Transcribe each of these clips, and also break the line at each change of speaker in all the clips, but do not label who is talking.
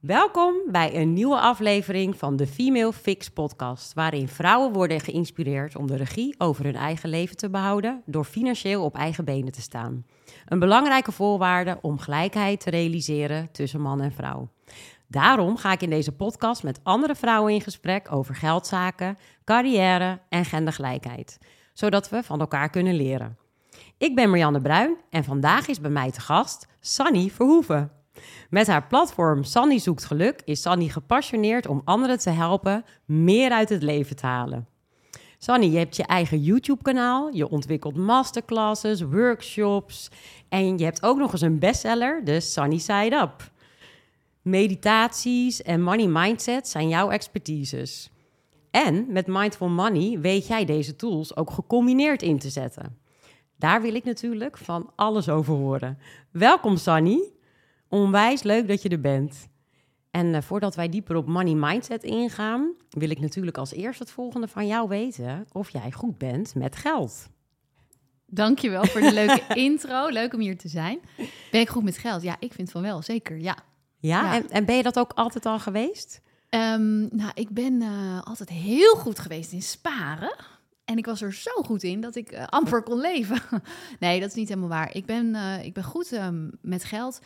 Welkom bij een nieuwe aflevering van de Female Fix podcast, waarin vrouwen worden geïnspireerd om de regie over hun eigen leven te behouden door financieel op eigen benen te staan. Een belangrijke voorwaarde om gelijkheid te realiseren tussen man en vrouw. Daarom ga ik in deze podcast met andere vrouwen in gesprek over geldzaken, carrière en gendergelijkheid, zodat we van elkaar kunnen leren. Ik ben Marianne Bruin en vandaag is bij mij te gast Sanny Verhoeven. Met haar platform Sanny zoekt geluk is Sanny gepassioneerd om anderen te helpen meer uit het leven te halen. Sanny, je hebt je eigen YouTube-kanaal, je ontwikkelt masterclasses, workshops en je hebt ook nog eens een bestseller, de Sunny Side Up. Meditaties en money mindset zijn jouw expertises. En met Mindful Money weet jij deze tools ook gecombineerd in te zetten. Daar wil ik natuurlijk van alles over horen. Welkom Sunny. Onwijs leuk dat je er bent. En uh, voordat wij dieper op money mindset ingaan, wil ik natuurlijk als eerst het volgende van jou weten: of jij goed bent met geld.
Dankjewel voor de leuke intro. Leuk om hier te zijn. Ben ik goed met geld? Ja, ik vind van wel, zeker. Ja.
Ja, ja. En, en, ben je dat ook altijd al geweest?
Um, nou, ik ben uh, altijd heel goed geweest in sparen. En ik was er zo goed in dat ik uh, amper kon leven. nee, dat is niet helemaal waar. Ik ben, uh, ik ben goed um, met geld.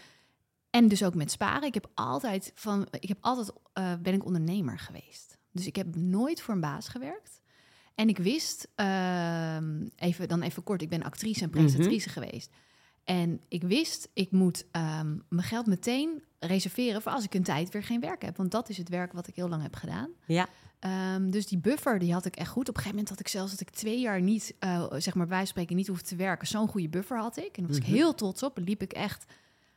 En dus ook met sparen. Ik heb altijd van, ik heb altijd uh, ben ik ondernemer geweest. Dus ik heb nooit voor een baas gewerkt. En ik wist, uh, even, dan even kort, ik ben actrice en presentatrice mm -hmm. geweest. En ik wist, ik moet um, mijn geld meteen reserveren voor als ik een tijd weer geen werk heb. Want dat is het werk wat ik heel lang heb gedaan.
Ja.
Um, dus die buffer, die had ik echt goed. Op een gegeven moment had ik zelfs dat ik twee jaar niet, uh, zeg maar bij spreken, niet hoefde te werken. Zo'n goede buffer had ik. En daar was mm -hmm. ik heel trots op. liep ik echt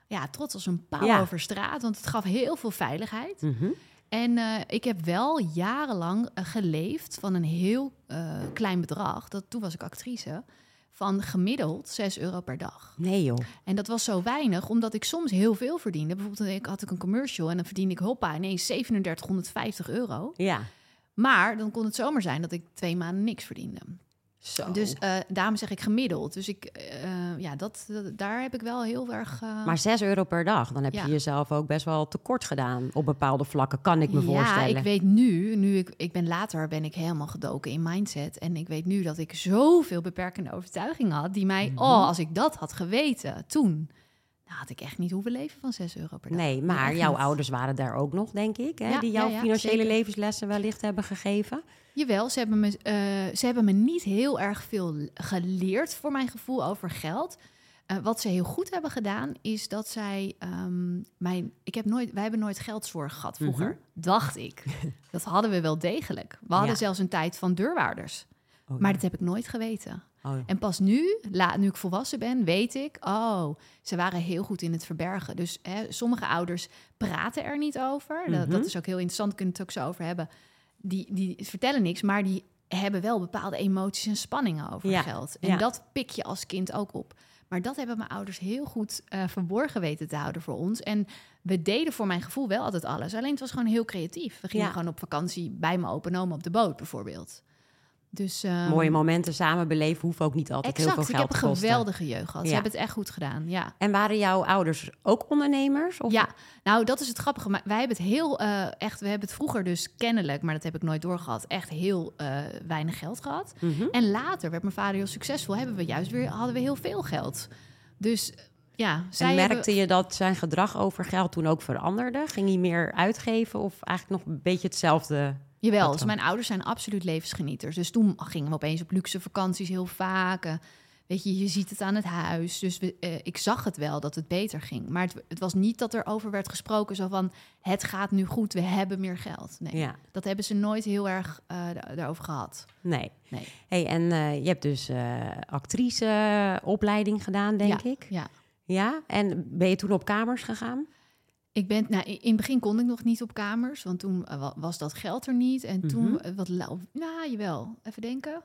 ja, trots als een paal ja. over straat, want het gaf heel veel veiligheid.
Mm -hmm.
En uh, ik heb wel jarenlang uh, geleefd van een heel uh, klein bedrag. Dat, toen was ik actrice. Van gemiddeld 6 euro per dag.
Nee joh.
En dat was zo weinig, omdat ik soms heel veel verdiende. Bijvoorbeeld ik had ik een commercial en dan verdiende ik hoppa ineens 3750 euro.
Ja.
Maar dan kon het zomaar zijn dat ik twee maanden niks verdiende.
Zo.
Dus uh, daarom zeg ik gemiddeld. Dus ik, uh, ja, dat, dat, daar heb ik wel heel erg. Uh...
Maar 6 euro per dag, dan heb ja. je jezelf ook best wel tekort gedaan op bepaalde vlakken, kan ik me
ja,
voorstellen.
Ja, ik weet nu, nu ik, ik ben later ben ik helemaal gedoken in mindset. En ik weet nu dat ik zoveel beperkende overtuigingen had, die mij, mm -hmm. oh, als ik dat had geweten toen. Nou, had ik echt niet hoeven leven van 6 euro per dag.
Nee, maar jouw
niet.
ouders waren daar ook nog, denk ik. Hè?
Ja,
die jouw financiële
zeker.
levenslessen wellicht hebben gegeven.
Jawel, ze hebben, me, uh, ze hebben me niet heel erg veel geleerd voor mijn gevoel over geld. Uh, wat ze heel goed hebben gedaan, is dat zij um, mijn. Ik heb nooit, wij hebben nooit geldzorg gehad vroeger, mm -hmm. dacht ik. dat hadden we wel degelijk. We hadden ja. zelfs een tijd van deurwaarders. Oh, maar dat heb ik nooit geweten.
Oh.
En pas nu, la, nu ik volwassen ben, weet ik, oh, ze waren heel goed in het verbergen. Dus hè, sommige ouders praten er niet over. Mm -hmm. dat, dat, is ook heel interessant, kunnen we het ook zo over hebben. Die, die vertellen niks, maar die hebben wel bepaalde emoties en spanningen over
ja.
geld. En
ja.
dat pik je als kind ook op. Maar dat hebben mijn ouders heel goed uh, verborgen weten te houden voor ons. En we deden voor mijn gevoel wel altijd alles. Alleen het was gewoon heel creatief. We gingen
Ja.
gewoon op vakantie bij mijn open op de boot bijvoorbeeld. Dus, ehm,
Mooie momenten samen beleven hoeven ook niet altijd
exact,
heel veel
ik
geld
heb
te
een
kosten.
geweldige jeugd gehad. Ze hebben het echt goed gedaan, ja.
En waren jouw ouders ook ondernemers? Of?
Ja, nou dat is het grappige. Maar wij hebben het heel uh, echt, we hebben het vroeger dus kennelijk, maar dat heb ik nooit doorgehad, echt heel uh, weinig geld gehad.
Mm -hmm.
En later werd mijn vader heel succesvol, hebben we juist weer, hadden we heel veel geld. Dus ja, zij
en merkte
hebben...
je dat zijn gedrag over geld toen ook veranderde? Ging hij meer uitgeven of eigenlijk nog een beetje hetzelfde?
Jawel, dus mijn ouders zijn absoluut levensgenieters. Dus toen gingen we opeens op luxe vakanties heel vaak. Uh, weet je, je ziet het aan het huis. Dus we, uh, ik zag het wel dat het beter ging. Maar het, het, was niet dat er over werd gesproken zo van... het gaat nu goed, we hebben meer geld. Nee,
ja.
dat hebben ze nooit heel erg uh, daarover gehad.
Nee.
nee.
Hey, en uh, je hebt dus actriceopleiding gedaan, denk
ja,
ik.
Ja.
Ja, en ben je toen op kamers gegaan?
Ik ben, nou, in het begin kon ik nog niet op kamers, want toen uh, was dat geld er niet. En toen,
Mhm.
mm -hmm. wat, nou jawel, even denken.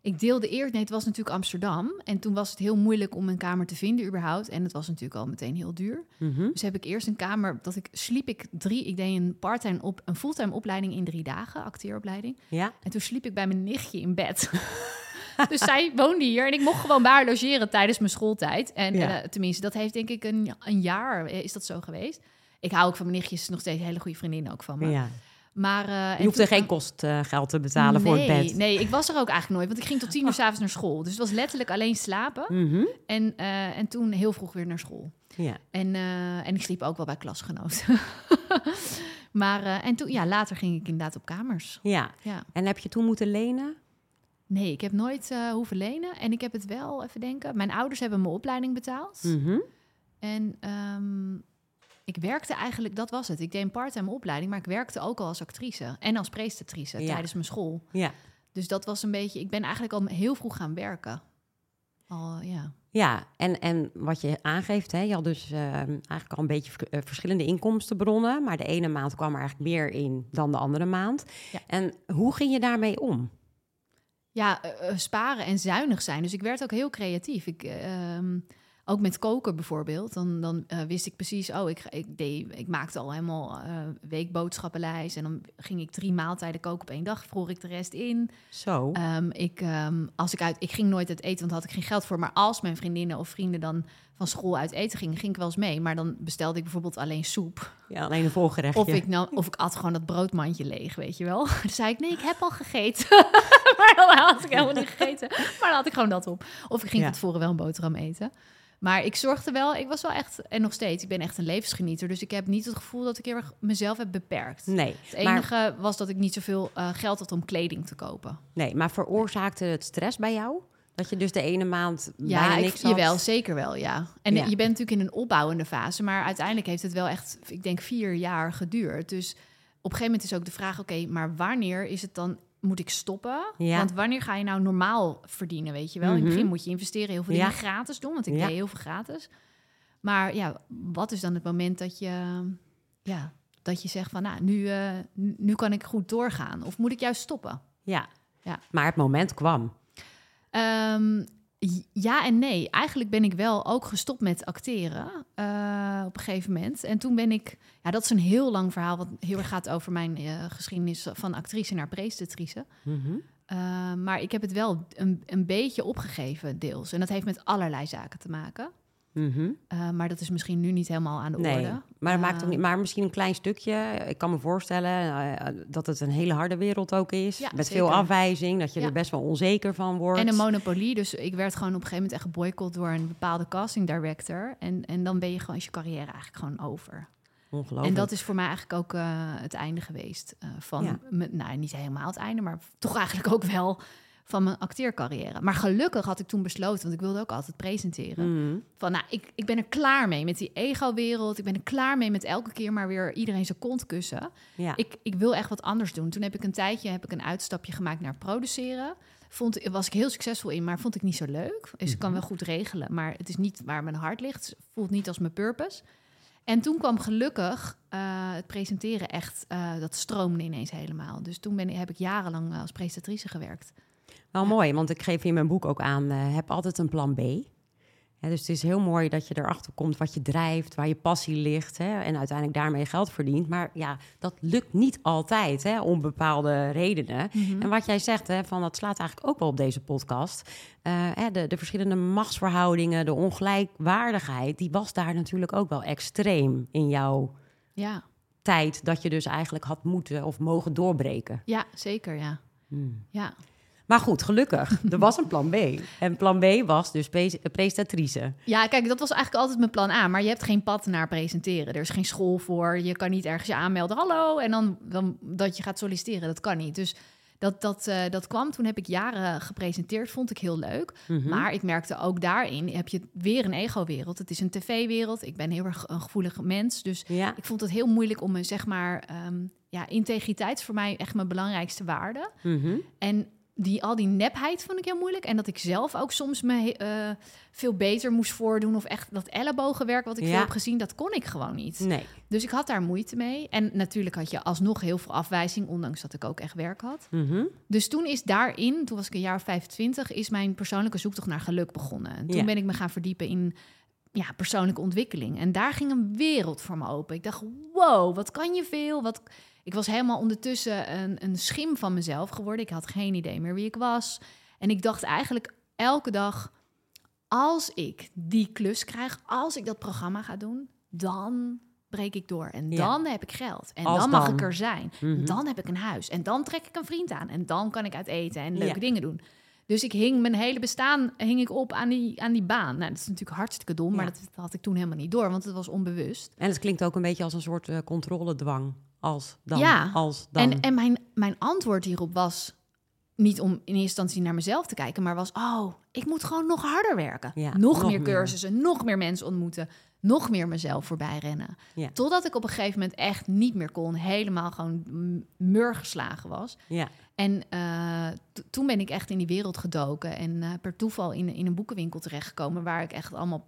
Ik deelde eerst, nee, het was natuurlijk Amsterdam. En toen was het heel moeilijk om een kamer te vinden überhaupt. En het was natuurlijk al meteen heel duur.
Mm -hmm.
Dus heb ik eerst een kamer, dat ik sliep ik drie, ik deed een parttime op, een fulltime opleiding in drie dagen, acteeropleiding.
Ja.
En toen sliep ik bij mijn nichtje in bed. dus zij woonde hier en ik mocht gewoon bij haar logeren tijdens mijn schooltijd. En
ja.
uh, tenminste, dat heeft denk ik een, een jaar, is dat zo geweest. Ik hou ook van mijn nichtjes, nog steeds hele goede vriendinnen ook van me.
Ja.
Maar, uh,
je hoeft er geen kostgeld te betalen
nee,
voor het bed.
Nee, ik was er ook eigenlijk nooit, want ik ging tot tien uur s'avonds naar school. Dus het was letterlijk alleen slapen
Mhm.
en, uh, en toen heel vroeg weer naar school.
Ja.
En, uh, en ik sliep ook wel bij klasgenoten. maar en toen, ja, later ging ik inderdaad op kamers.
Ja.
ja.
En heb je toen moeten lenen?
Nee, ik heb nooit hoeven lenen. En ik heb het wel, even denken, mijn ouders hebben mijn opleiding betaald.
Mhm.
En um, ik werkte eigenlijk, dat was het. Ik deed een part-time opleiding, maar ik werkte ook al als actrice en als presentatrice
Ja.
tijdens mijn school.
Ja.
Dus dat was een beetje, ik ben eigenlijk al heel vroeg gaan werken. Al, ja.
Ja, en, en wat je aangeeft, hè, je had dus uh, eigenlijk al een beetje uh, verschillende inkomstenbronnen, maar de ene maand kwam er eigenlijk meer in dan de andere maand.
Ja.
En hoe ging je daarmee om?
Ja, uh, sparen en zuinig zijn. Dus ik werd ook heel creatief. Ik, ehm, ook met koken bijvoorbeeld, dan, dan uh, wist ik precies, oh, ik, ik, deed, ik maakte al helemaal uh, weekboodschappenlijst. En dan ging ik drie maaltijden koken op één dag, vroeg ik de rest in.
Zo.
Um, ik, um, als ik, uit, ik ging nooit uit eten, want daar had ik geen geld voor. Maar als mijn vriendinnen of vrienden dan van school uit eten gingen, ging ik wel eens mee. Maar dan bestelde ik bijvoorbeeld alleen soep.
Ja, alleen een volgerechtje.
Of ik, nou, of ik at gewoon dat broodmandje leeg, weet je wel. Dan zei ik, nee, ik heb al gegeten. maar dan had ik helemaal niet gegeten. Maar dan had ik gewoon dat op. Of ik ging
Ja.
van tevoren wel een boterham eten. Maar ik zorgde wel, ik was wel echt, en nog steeds, ik ben echt een levensgenieter. Dus ik heb niet het gevoel dat ik heel erg mezelf heb beperkt.
Nee,
Het enige was dat ik niet zoveel uh, geld had om kleding te kopen.
nee, maar veroorzaakte het stress bij jou? Dat je dus de ene maand
Ja,
bijna
ik,
niks had?
jawel, zeker wel, ja. En
Ja.
je bent natuurlijk in een opbouwende fase, maar uiteindelijk heeft het wel echt, ik denk, vier jaar geduurd. Dus op een gegeven moment is ook de vraag, oké, maar wanneer is het dan, moet ik stoppen?
Ja.
Want wanneer ga je nou normaal verdienen, weet je wel? In
Mhm.
het begin moet je investeren, heel veel
Ja.
dingen gratis doen, want ik deed heel veel gratis. Maar ja, wat is dan het moment dat je, ja, dat je zegt van, nou, nu, eh, nu kan ik goed doorgaan? Of moet ik juist stoppen?
Ja.
Ja.
maar het moment kwam.
J- ja en nee. Eigenlijk ben ik wel ook gestopt met acteren eh, op een gegeven moment. En toen ben ik... Ja, dat is een heel lang verhaal... wat heel erg gaat over mijn eh, geschiedenis van actrice naar presentatrice.
Mhm.
Eh, maar ik heb het wel een, een beetje opgegeven, deels. En dat heeft met allerlei zaken te maken.
Mhm.
Eh, maar dat is misschien nu niet helemaal aan de
Nee,
orde.
maar, dat maakt ook
Eh,
niet, maar misschien een klein stukje. Ik kan me voorstellen eh, dat het een hele harde wereld ook is.
Ja,
met
zeker.
veel afwijzing, dat je
Ja.
er best wel onzeker van wordt.
En een monopolie. Dus ik werd gewoon op een gegeven moment echt geboycott door een bepaalde casting director. En, en dan ben je gewoon is je carrière eigenlijk gewoon over.
Ongelooflijk.
En dat is voor mij eigenlijk ook het einde geweest. van,
Ja.
me- nou, niet helemaal het einde, maar toch eigenlijk ook wel van mijn acteercarrière. Maar gelukkig had ik toen besloten, want ik wilde ook altijd presenteren.
Mhm.
Van, nou, ik, ik ben er klaar mee met die ego-wereld. Ik ben er klaar mee met elke keer maar weer iedereen zijn kont kussen.
Ja.
Ik, ik wil echt wat anders doen. Toen heb ik een tijdje heb ik een uitstapje gemaakt naar produceren. Vond, was ik heel succesvol in, maar vond ik niet zo leuk. Dus ik kan
Mhm.
wel goed regelen, maar het is niet waar mijn hart ligt. Het voelt niet als mijn purpose. En toen kwam gelukkig eh, het presenteren echt, eh, dat stroomde ineens helemaal. Dus toen ben, heb ik jarenlang eh, als presentatrice gewerkt.
Wel mooi, want ik geef in mijn boek ook aan, eh, heb altijd een plan B. Dus het is heel mooi dat je erachter komt wat je drijft, waar je passie ligt hè, en uiteindelijk daarmee geld verdient. Maar ja, dat lukt niet altijd, hè, om bepaalde redenen. En wat jij zegt, hè, van, dat slaat eigenlijk ook wel op deze podcast. Eh, hè, de, de verschillende machtsverhoudingen, de ongelijkwaardigheid, die was daar natuurlijk ook wel extreem in jouw
Ja,
tijd dat je dus eigenlijk had moeten of mogen doorbreken.
ja zeker, ja.
Hmm.
ja.
Maar goed, gelukkig, er was een plan B. En plan B was dus pre- presentatrice.
Ja, kijk, dat was eigenlijk altijd mijn plan A. Maar je hebt geen pad naar presenteren. Er is geen school voor. Je kan niet ergens je aanmelden. Hallo. En dan, dan dat je gaat solliciteren. Dat kan niet. Dus dat, dat, eh, dat kwam. Toen heb ik jaren gepresenteerd. Vond ik heel leuk.
Mhm.
Maar ik merkte ook daarin heb je weer een ego-wereld. Het is een tv-wereld. Ik ben heel erg een gevoelig mens. Dus
Ja.
ik vond het heel moeilijk om me, zeg maar... ehm, ja, integriteit is voor mij echt mijn belangrijkste waarde.
Mhm.
En die, al die nepheid vond ik heel moeilijk. En dat ik zelf ook soms me eh, veel beter moest voordoen. Of echt dat ellebogenwerk wat ik
Ja.
veel heb gezien, dat kon ik gewoon niet.
Nee.
Dus ik had daar moeite mee. En natuurlijk had je alsnog heel veel afwijzing, ondanks dat ik ook echt werk had.
Mhm.
Dus toen is daarin, toen was ik een jaar of 25, is mijn persoonlijke zoektocht naar geluk begonnen. En toen
Ja.
ben ik me gaan verdiepen in ja, persoonlijke ontwikkeling. En daar ging een wereld voor me open. Ik dacht, wow, wat kan je veel? Wat... Ik was helemaal ondertussen een, een schim van mezelf geworden. Ik had geen idee meer wie ik was. En ik dacht eigenlijk elke dag, als ik die klus krijg, als ik dat programma ga doen, dan breek ik door. En
Ja.
dan heb ik geld. En dan mag ik er zijn.
Mhm.
Dan heb ik een huis. En dan trek ik een vriend aan. En dan kan ik uit eten en leuke
Ja.
dingen doen. Dus ik hing mijn hele bestaan hing ik op aan die, aan die baan. Nou, dat is natuurlijk hartstikke dom, maar dat had ik toen helemaal niet door, want het was onbewust.
En het klinkt ook een beetje als een soort eh, controledwang. Als dan,
Ja.
als dan.
En, en mijn, mijn antwoord hierop was niet om in eerste instantie naar mezelf te kijken, maar was: oh, ik moet gewoon nog harder werken.
Ja,
nog,
nog
meer
meer.
cursussen, nog meer mensen ontmoeten, nog meer mezelf voorbij rennen.
Ja.
Totdat ik op een gegeven moment echt niet meer kon, helemaal gewoon mur geslagen was.
ja.
En eh, toen ben ik echt in die wereld gedoken en eh, per toeval in, in een boekenwinkel terechtgekomen waar ik echt allemaal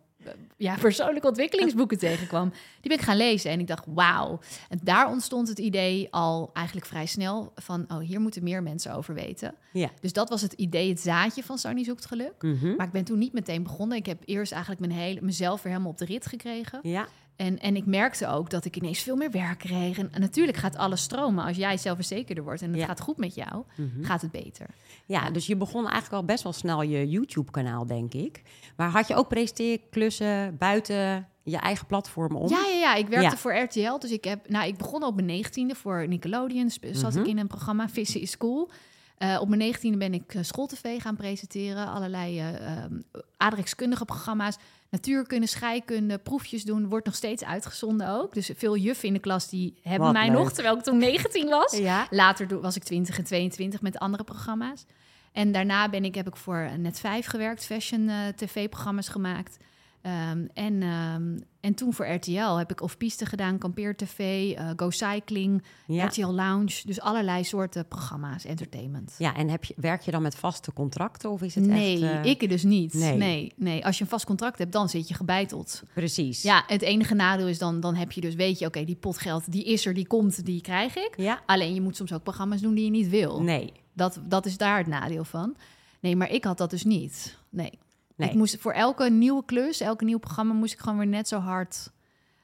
ja, persoonlijke ontwikkelingsboeken tegenkwam. Die ben ik gaan lezen en ik dacht, wauw. En daar ontstond het idee al eigenlijk vrij snel van, oh, hier moeten meer mensen over weten.
Ja.
Dus dat was het idee, het zaadje van Sony zoekt geluk.
Mhm.
Maar ik ben toen niet meteen begonnen. Ik heb eerst eigenlijk mijn hele, mezelf weer helemaal op de rit gekregen.
ja.
En, en ik merkte ook dat ik ineens veel meer werk kreeg. En, natuurlijk gaat alles stromen. Als jij zelfverzekerder wordt en het
Ja.
gaat goed met jou,
Mhm.
gaat het beter.
Ja, dus je begon eigenlijk al best wel snel je YouTube-kanaal, denk ik. Maar had je ook presenteerklussen buiten je eigen platform om?
Ja, ja, ja. Ik werkte
Ja.
voor RTL. Dus ik, heb, nou, ik begon op mijn negentiende voor Nickelodeon. Zat
Mhm.
ik in een programma Vissen is Cool. Eh, op mijn negentiende ben ik uh, schooltv gaan presenteren. Allerlei eh, ehm, aardrijkskundige programma's. Natuurkunde, scheikunde, proefjes doen. Wordt nog steeds uitgezonden ook. Dus veel juffen in de klas die hebben
Wat
mij
leuk.
nog, terwijl ik toen 19 was.
Ja.
Later was ik 20 en 22 met andere programma's. En daarna ben ik, heb ik voor Net 5 gewerkt, fashion eh, tv-programma's gemaakt. Ehm, en, ehm, en toen voor RTL heb ik off-piste gedaan, Kampeer TV, eh, Go Cycling,
Ja.
RTL Lounge. Dus allerlei soorten programma's, entertainment.
ja, en heb je, werk je dan met vaste contracten of is het
nee,
echt... eh,
ik dus niet.
nee.
Nee. nee, Als je een vast contract hebt, dan zit je gebeiteld.
Precies.
Ja, het enige nadeel is dan, dan heb je dus, weet je, oké, die potgeld, die is er, die komt, die krijg ik.
Ja?
Alleen je moet soms ook programma's doen die je niet wil.
Nee.
Dat, dat is daar het nadeel van. Nee, maar ik had dat dus niet. Nee.
Nee.
Ik moest voor elke nieuwe klus, elke nieuw programma, moest ik gewoon weer net zo hard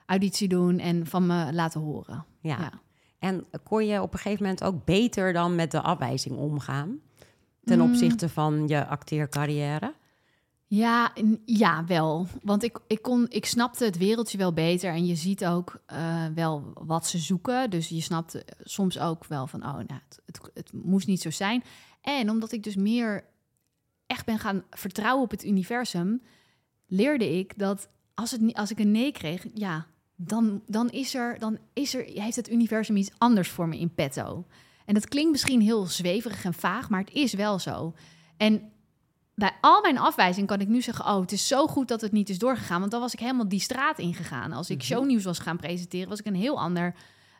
auditie doen en van me laten horen.
Ja.
Ja.
En kon je op een gegeven moment ook beter dan met de afwijzing omgaan? Ten
Mm.
opzichte van je acteercarrière?
Ja, ja, wel. Want ik, ik, kon, ik snapte het wereldje wel beter. En je ziet ook eh, wel wat ze zoeken. Dus je snapt soms ook wel van, oh, nou, het, het, het moest niet zo zijn. En omdat ik dus meer echt ben gaan vertrouwen op het universum, leerde ik dat als, het, niet- als ik een nee kreeg, ja, dan, dan, is er, dan is er, heeft het universum iets anders voor me in petto. En dat klinkt misschien heel zweverig en vaag, maar het is wel zo. En bij al mijn afwijzing kan ik nu zeggen: Oh, het is zo goed dat het niet is doorgegaan. Want dan was ik helemaal die straat ingegaan. Als ik
Mhm.
shownieuws was gaan presenteren, was ik een heel ander,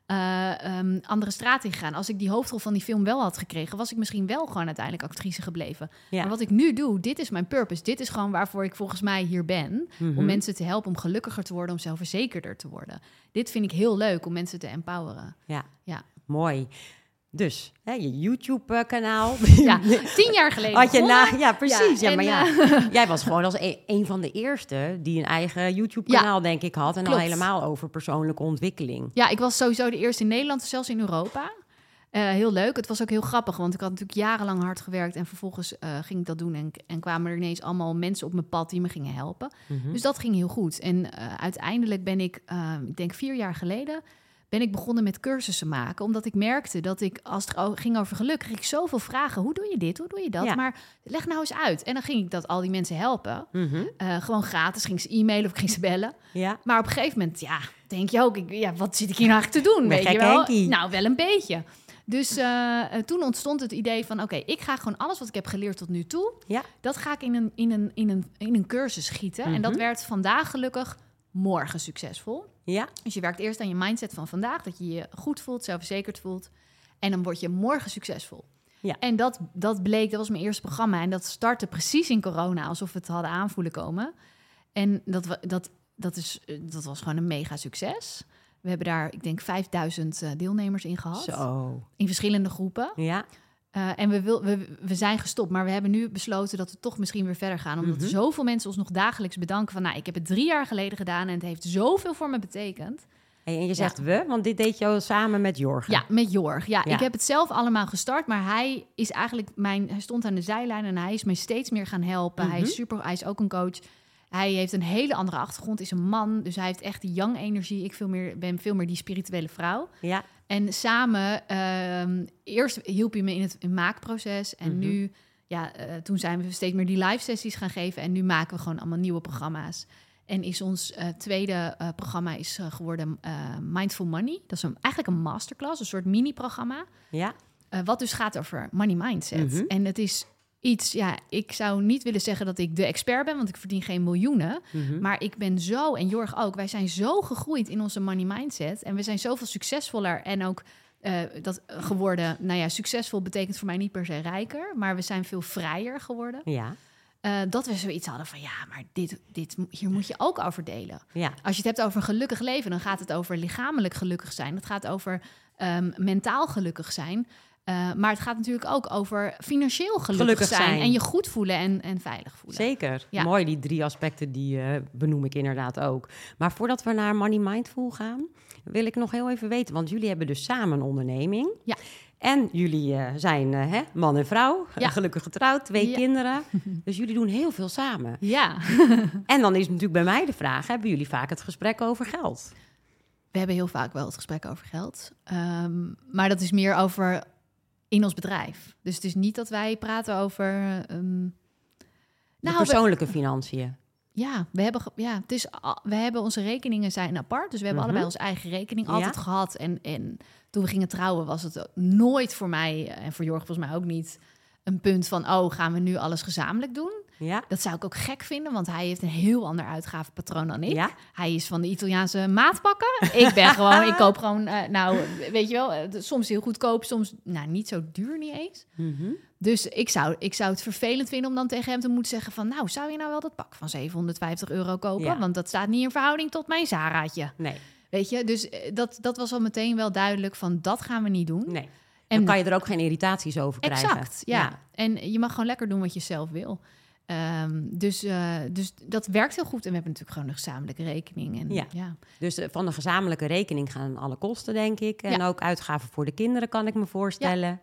eh, ehm, andere straat ingegaan. Als ik die hoofdrol van die film wel had gekregen, was ik misschien wel gewoon uiteindelijk actrice gebleven.
Ja.
Maar wat ik nu doe, dit is mijn purpose. Dit is gewoon waarvoor ik volgens mij hier ben.
Mhm.
Om mensen te helpen om gelukkiger te worden, om zelfverzekerder te worden. Dit vind ik heel leuk om mensen te empoweren.
Ja.
Ja.
Mooi. Dus, hè, je YouTube-kanaal.
Ja, tien jaar geleden.
Had je na, ja, precies. Ja, maar ja,
eh,
jij was gewoon als een, een van de eerste die een eigen YouTube-kanaal, denk ik, had. En al helemaal over persoonlijke ontwikkeling.
Ja, ik was sowieso de eerste in Nederland, zelfs in Europa. Eh, heel leuk. Het was ook heel grappig, want ik had natuurlijk jarenlang hard gewerkt en vervolgens eh, ging ik dat doen en, en kwamen er ineens allemaal mensen op mijn pad die me gingen helpen.
Mhm.
Dus dat ging heel goed. En uiteindelijk ben ik, ik denk vier jaar geleden, ben ik begonnen met cursussen maken. Omdat ik merkte dat ik, als het ging over geluk, kreeg ik zoveel vragen. Hoe doe je dit? Hoe doe je dat?
Ja.
Maar leg nou eens uit. En dan ging ik dat al die mensen helpen.
Mhm.
Eh, gewoon gratis, ging ze e-mailen of ging ze bellen.
Ja,
Maar op een gegeven moment, ja, denk je ook, ik, ja, wat zit ik hier nou eigenlijk te doen? Weet je wel? Nou, wel een beetje. Dus eh, toen ontstond het idee van, oké, ik ga gewoon alles wat ik heb geleerd tot nu toe,
Ja.
dat ga ik in een, in een, in een, in een cursus schieten. En dat
Mhm.
werd vandaag gelukkig morgen succesvol.
ja,
Dus je werkt eerst aan je mindset van vandaag, dat je je goed voelt, zelfverzekerd voelt. En dan word je morgen succesvol.
Ja.
En dat, dat bleek, dat was mijn eerste programma. En dat startte precies in corona, alsof we het hadden aanvoelen komen. En dat, dat, dat, is, eh, dat was gewoon een mega succes. We hebben daar, ik denk, 5000 eh, deelnemers in gehad.
zo.
In verschillende groepen.
Ja,
Eh, en we, wil, we, we zijn gestopt, maar we hebben nu besloten dat we toch misschien weer verder gaan. Omdat
Mhm.
zoveel mensen ons nog dagelijks bedanken van... nou, ik heb het drie jaar geleden gedaan en het heeft zoveel voor me betekend.
Hey, en je zegt we, want dit deed je al samen met Jorgen.
Ja, met Jorg. Ja,
Ja.
ik heb het zelf allemaal gestart, maar hij is eigenlijk mijn. Hij stond aan de zijlijn en hij is mij steeds meer gaan helpen. Hij
Mhm.
is super. Hij is ook een coach. Hij heeft een hele andere achtergrond, is een man. Dus hij heeft echt die young energie. Ik veel meer, ben veel meer die spirituele vrouw.
Ja,
En samen, ehm, eerst hielp hij me in het in maakproces. En
Mhm.
nu, ja, eh, toen zijn we steeds meer die live sessies gaan geven. En nu maken we gewoon allemaal nieuwe programma's. En is ons eh, tweede eh, programma is geworden Mindful Money. Dat is een, eigenlijk een masterclass, een soort mini-programma.
ja,
wat dus gaat over money mindset.
Mhm.
En het is iets, ja, ik zou niet willen zeggen dat ik de expert ben, want ik verdien geen miljoenen.
mhm.
Maar ik ben zo, en Jorg ook, wij zijn zo gegroeid in onze money mindset. En we zijn zoveel succesvoller en ook eh, dat geworden. Nou ja, succesvol betekent voor mij niet per se rijker, maar we zijn veel vrijer geworden.
ja,
Eh, dat we zoiets hadden van ja, maar dit, dit, hier moet je ook over delen.
ja,
Als je het hebt over een gelukkig leven, dan gaat het over lichamelijk gelukkig zijn. Het gaat over ehm, mentaal gelukkig zijn. Eh, maar het gaat natuurlijk ook over financieel gelukkig,
Gelukkig
zijn,
zijn.
En je goed voelen en, en veilig voelen.
zeker.
Ja.
Mooi, die drie aspecten die eh, benoem ik inderdaad ook. Maar voordat we naar Money Mindful gaan, wil ik nog heel even weten, want jullie hebben dus samen een onderneming.
Ja.
En jullie eh, zijn hè, man en vrouw,
Ja.
gelukkig getrouwd, twee
Ja.
kinderen. Dus jullie doen heel veel samen.
Ja,
En dan is natuurlijk bij mij de vraag, hebben jullie vaak het gesprek over geld?
we hebben heel vaak wel het gesprek over geld. Ehm, maar dat is meer over in ons bedrijf. Dus het is niet dat wij praten over... ehm, nou, we-
persoonlijke financiën.
Ja, we hebben, ja, het is, we hebben onze rekeningen zijn apart. Dus we hebben
Mhm.
allebei onze eigen rekening
Ja.
altijd gehad. En, en toen we gingen trouwen was het nooit voor mij, en voor Jorg volgens mij ook niet, een punt van, oh, gaan we nu alles gezamenlijk doen?
Ja?
Dat zou ik ook gek vinden, want hij heeft een heel ander uitgavenpatroon dan ik.
Ja?
Hij is van de Italiaanse maatpakken. ik ben gewoon, ik koop gewoon, eh, nou, weet je wel, eh, soms heel goedkoop, soms nou, niet zo duur niet eens.
Mhm.
Dus ik zou, ik zou het vervelend vinden om dan tegen hem te moeten zeggen van... nou, zou je nou wel dat pak van 750 euro kopen?
Ja.
Want dat staat niet in verhouding tot mijn Zaraatje.
Nee,
Weet je, dus eh, dat, dat was al meteen wel duidelijk van dat gaan we niet doen.
nee.
En
Dan kan je er ook geen irritaties over krijgen.
exact, ja. En je mag gewoon lekker doen wat je zelf wil. Ehm, dus, eh, dus dat werkt heel goed. En we hebben natuurlijk gewoon een gezamenlijke rekening. En,
Ja.
ja.
Dus eh, van de gezamenlijke rekening gaan alle kosten, denk ik. En
Ja.
ook uitgaven voor de kinderen, kan ik me voorstellen.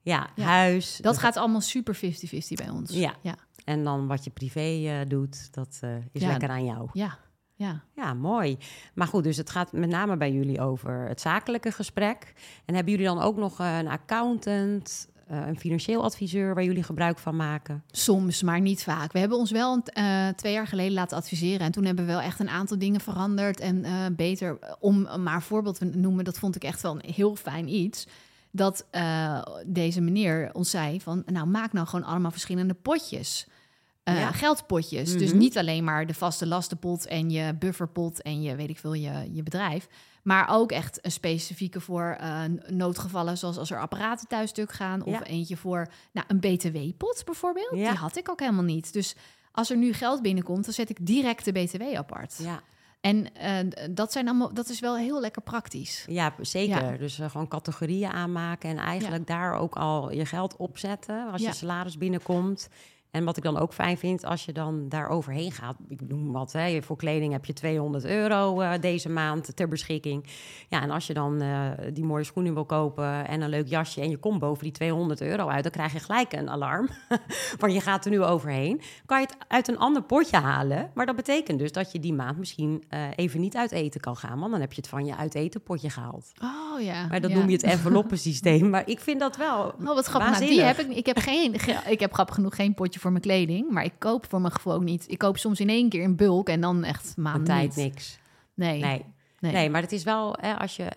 Ja,
Ja.
huis.
Dat gaat allemaal super 50-50 bij ons.
Ja.
ja,
En dan wat je privé eh, doet, dat is lekker aan jou.
ja. ja.
Ja, mooi. Maar goed, dus het gaat met name bij jullie over het zakelijke gesprek. En hebben jullie dan ook nog een accountant, eh, een financieel adviseur waar jullie gebruik van maken?
Soms, maar niet vaak. We hebben ons wel eh, twee jaar geleden laten adviseren. En toen hebben we wel echt een aantal dingen veranderd. En eh, beter, om maar een voorbeeld te noemen, dat vond ik echt wel een heel fijn iets. Dat deze meneer ons zei van, nou maak nou gewoon allemaal verschillende potjes.
Ja.
Geldpotjes. Dus
Mhm.
niet alleen maar de vaste lastenpot en je bufferpot en je, weet ik veel, je, je bedrijf. Maar ook echt een specifieke voor eh, noodgevallen, zoals als er apparaten thuis stuk gaan. Of
Ja.
eentje voor nou, een BTW-pot bijvoorbeeld.
Ja.
Die had ik ook helemaal niet. Dus als er nu geld binnenkomt, dan zet ik direct de BTW apart.
Ja,
En eh, dat, zijn allemaal, dat is wel heel lekker praktisch.
ja zeker.
Ja.
Dus eh, gewoon categorieën aanmaken en eigenlijk daar ook al je geld opzetten als
Ja.
je salaris binnenkomt. En wat ik dan ook fijn vind, als je dan daar overheen gaat. Ik noem wat, hè, voor kleding heb je 200 euro eh, deze maand ter beschikking. Ja, en als je dan eh, die mooie schoenen wil kopen en een leuk jasje... en je komt boven die 200 euro uit, dan krijg je gelijk een alarm. Want je gaat er nu overheen. Kan je het uit een ander potje halen. Maar dat betekent dus dat je die maand misschien eh, even niet uit eten kan gaan. Want dan heb je het van je uit eten potje gehaald.
Oh ja.
Maar dat
ja.
noem je het enveloppensysteem. Maar ik vind dat wel
Oh, wat grappig. Nou, die heb ik, ik heb geen, ge- ik heb grappig genoeg geen potje voor mijn kleding, maar ik koop voor mijn gevoel ook niet. Ik koop soms in één keer in bulk en dan echt maanden
tijd niks.
Nee,
Nee.
nee.
Nee, maar het is wel, hè, als je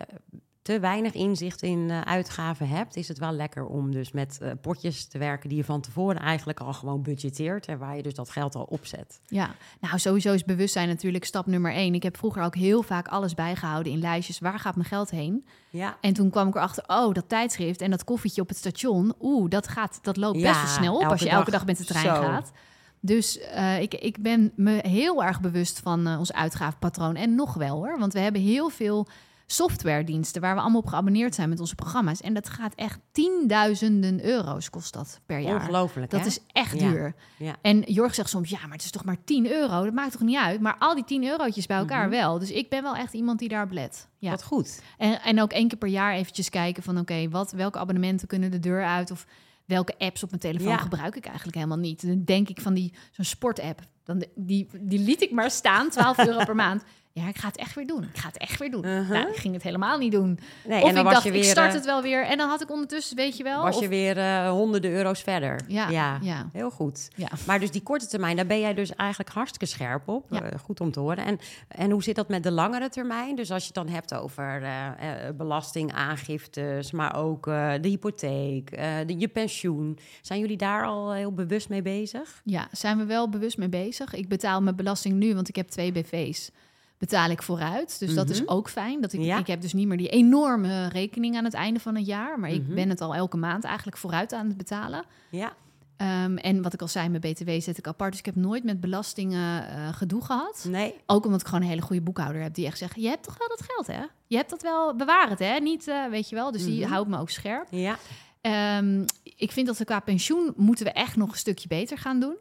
te weinig inzicht in eh, uitgaven hebt, is het wel lekker om dus met eh, potjes te werken die je van tevoren eigenlijk al gewoon budgeteert en waar je dus dat geld al opzet.
Ja, nou sowieso is bewustzijn natuurlijk stap nummer één. Ik heb vroeger ook heel vaak alles bijgehouden in lijstjes. Waar gaat mijn geld heen?
Ja,
En toen kwam ik erachter, oh, dat tijdschrift en dat koffietje op het station. Oeh, dat, gaat, dat loopt best
Ja,
wel snel op als je elke
dag.
met de trein
Zo.
gaat. Dus eh, ik, ik ben me heel erg bewust van ons uitgavenpatroon. En nog wel hoor, want we hebben heel veel softwarediensten waar we allemaal op geabonneerd zijn met onze programma's. En dat gaat echt tienduizenden euro's kost dat per jaar.
ongelooflijk
Dat
hè?
is echt
Ja.
duur.
Ja.
En Jorg zegt soms, ja, maar het is toch maar 10 euro? Dat maakt toch niet uit? Maar al die 10 eurotjes bij elkaar
Mhm.
wel. Dus ik ben wel echt iemand die daar let. Ja.
Wat goed.
En, en ook één keer per jaar eventjes kijken van... oké, wat welke abonnementen kunnen de deur uit? Of welke apps op mijn telefoon
Ja.
gebruik ik eigenlijk helemaal niet? Dan denk ik van die zo'n sportapp. Dan, die, die liet ik maar staan, 12 euro per maand. Ja, ik ga het echt weer doen. Ik ga het echt weer doen.
Uh-huh.
Nou, ik ging het helemaal niet doen.
Nee,
of
en dan
ik dacht,
je weer,
ik start
eh,
het wel weer. En dan had ik ondertussen, weet je wel...
was
of-
je weer eh, honderden euro's verder.
Ja,
ja.
ja.
Heel goed.
Ja.
Maar dus die korte termijn, daar ben jij dus eigenlijk hartstikke scherp op.
Ja.
Eh, goed om te horen. En, en hoe zit dat met de langere termijn? Dus als je het dan hebt over eh, belastingaangiftes, maar ook de hypotheek, de, je pensioen. Zijn jullie daar al heel bewust mee bezig?
Ja, zijn we wel bewust mee bezig. Ik betaal mijn belasting nu, want ik heb twee BV's. Betaal ik vooruit. Dus dat is
Mhm.
ook fijn. Dat ik,
Ja.
ik heb dus niet meer die enorme rekening aan het einde van het jaar. Maar ik
Mhm.
ben het al elke maand eigenlijk vooruit aan het betalen.
Ja.
Ehm, en wat ik al zei, mijn BTW zet ik apart. Dus ik heb nooit met belastingen eh, gedoe gehad.
Nee.
Ook omdat ik gewoon een hele goede boekhouder heb die echt zegt: Je hebt toch wel dat geld, hè? Je hebt dat wel, bewaar het, hè? Niet, eh, weet je wel. Dus die
Mhm.
houdt me ook scherp.
Ja.
Ehm, ik vind dat we qua pensioen moeten we echt nog een stukje beter gaan doen.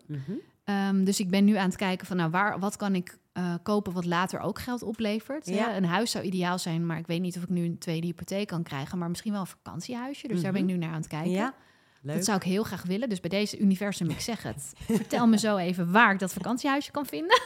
Ehm, dus ik ben nu aan het kijken van, nou, waar, wat kan ik eh, kopen wat later ook geld oplevert?
Ja.
Hè? Een huis zou ideaal zijn, maar ik weet niet of ik nu een tweede hypotheek kan krijgen. Maar misschien wel een vakantiehuisje. Dus daar ben ik nu naar aan het kijken.
Mhm. Ja. Leuk.
Dat zou ik heel graag willen. Dus bij deze universum, ik zeg het. Vertel me zo even waar ik dat vakantiehuisje kan vinden.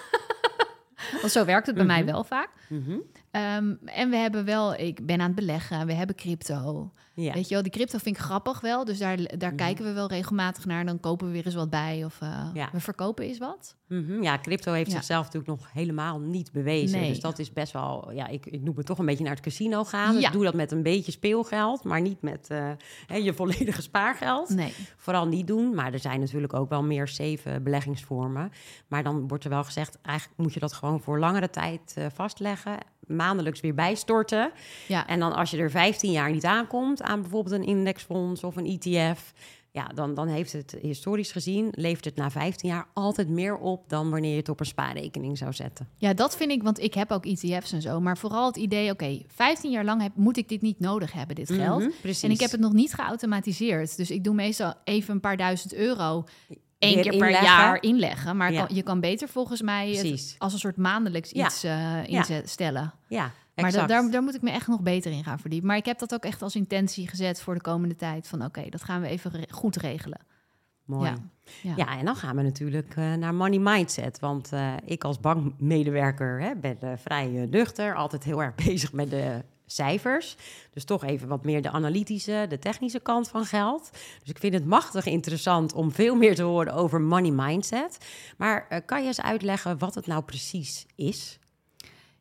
Want zo werkt het bij mij
Mhm.
wel vaak.
Mhm.
Ehm, en we hebben wel, ik ben aan het beleggen, we hebben crypto.
Ja.
Weet je wel, die crypto vind ik grappig wel. Dus daar, daar
Mhm.
kijken we wel regelmatig naar. Dan kopen we weer eens wat bij of eh,
Ja.
we verkopen eens wat.
Mhm. Ja, crypto heeft zichzelf natuurlijk nog helemaal niet bewezen.
Nee.
Dus dat is best wel, ja, ik, ik noem het toch een beetje naar het casino gaan. Dus doe dat met een beetje speelgeld, maar niet met eh, hè, je volledige spaargeld.
Nee.
Vooral niet doen. Maar er zijn natuurlijk ook wel meer safe eh, beleggingsvormen. Maar dan wordt er wel gezegd, eigenlijk moet je dat gewoon voor langere tijd vastleggen. Maandelijks weer bijstorten.
Ja.
En dan als je er 15 jaar niet aankomt aan bijvoorbeeld een indexfonds of een ETF. Ja, dan, dan heeft het historisch gezien, levert het na 15 jaar altijd meer op dan wanneer je het op een spaarrekening zou zetten.
ja, dat vind ik, want ik heb ook ETF's en zo. Maar vooral het idee, oké, 15 jaar lang heb, moet ik dit niet nodig hebben, dit geld.
Mhm, precies.
En ik heb het nog niet geautomatiseerd. Dus ik doe meestal even een paar duizend euro één keer per
inleggen.
jaar inleggen. Maar
Ja.
kan, je kan beter volgens mij het als een soort maandelijks
Ja.
iets eh instellen.
Ja,
Maar daar, daar moet ik me echt nog beter in gaan verdiepen. Maar ik heb dat ook echt als intentie gezet voor de komende tijd. Van oké, dat gaan we even re- goed regelen.
Mooi.
Ja.
Ja.
Ja.
en dan gaan we natuurlijk eh, naar money mindset. Want eh, ik als bankmedewerker hè, ben vrij nuchter, altijd heel erg bezig met de cijfers. Dus toch even wat meer de analytische, de technische kant van geld. Dus ik vind het machtig interessant om veel meer te horen over money mindset. Maar eh, kan je eens uitleggen wat het nou precies is?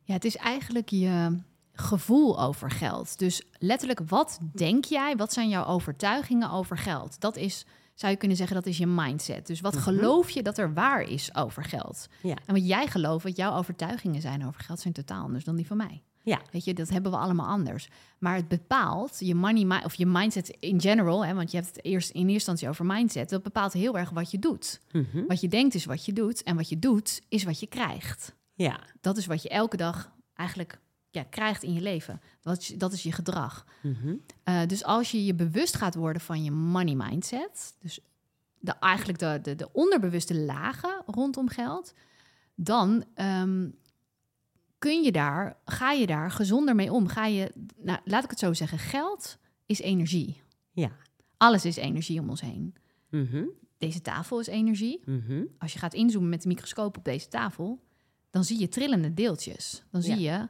Ja, het is eigenlijk je gevoel over geld. Dus letterlijk, wat denk jij? Wat zijn jouw overtuigingen over geld? Dat is, zou je kunnen zeggen, dat is je mindset. Dus wat
Mhm.
geloof je dat er waar is over geld?
Ja.
En wat jij gelooft, wat jouw overtuigingen zijn over geld, zijn totaal anders dan die van mij.
Ja.
Weet je, dat hebben we allemaal anders. Maar het bepaalt je money, of je mindset in general, hè, want je hebt het eerst in eerste instantie over mindset. Dat bepaalt heel erg wat je doet.
Mhm.
Wat je denkt is wat je doet. En wat je doet is wat je krijgt.
Ja,
Dat is wat je elke dag eigenlijk ja, krijgt in je leven. Dat is, dat is je gedrag.
Mhm.
Eh, dus als je je bewust gaat worden van je money mindset, dus de, eigenlijk de, de, de onderbewuste lagen rondom geld, dan ehm, kun je daar, ga je daar gezonder mee om. Ga je, nou, laat ik het zo zeggen, geld is energie.
ja.
Alles is energie om ons heen.
Mhm.
Deze tafel is energie.
Mhm.
Als je gaat inzoomen met de microscoop op deze tafel, dan zie je trillende deeltjes. Dan zie je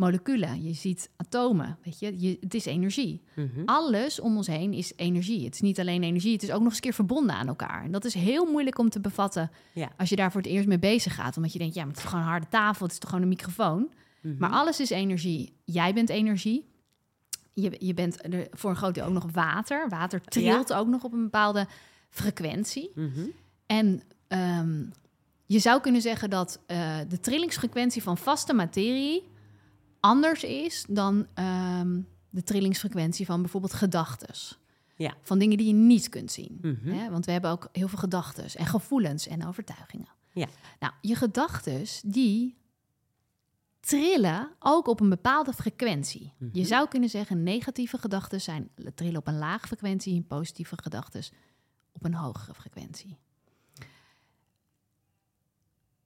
moleculen, je ziet atomen, weet je, je het is energie.
Mhm.
Alles om ons heen is energie. Het is niet alleen energie, het is ook nog eens een keer verbonden aan elkaar. En dat is heel moeilijk om te bevatten
Ja.
als je daar voor het eerst mee bezig gaat. Omdat je denkt, ja, maar het is gewoon een harde tafel, het is toch gewoon een microfoon.
Mhm.
Maar alles is energie. Jij bent energie. Je, je bent er voor een groot deel ook nog water. Water trilt ook nog op een bepaalde frequentie.
Mhm.
En ehm, je zou kunnen zeggen dat eh, de trillingsfrequentie van vaste materie anders is dan ehm, de trillingsfrequentie van bijvoorbeeld gedachtes.
Ja.
Van dingen die je niet kunt zien.
Mhm.
Hè? Want we hebben ook heel veel gedachtes en gevoelens en overtuigingen.
Ja.
Nou, je gedachtes die trillen ook op een bepaalde frequentie.
Mhm.
Je zou kunnen zeggen negatieve gedachten zijn trillen op een laag frequentie en positieve gedachten op een hogere frequentie.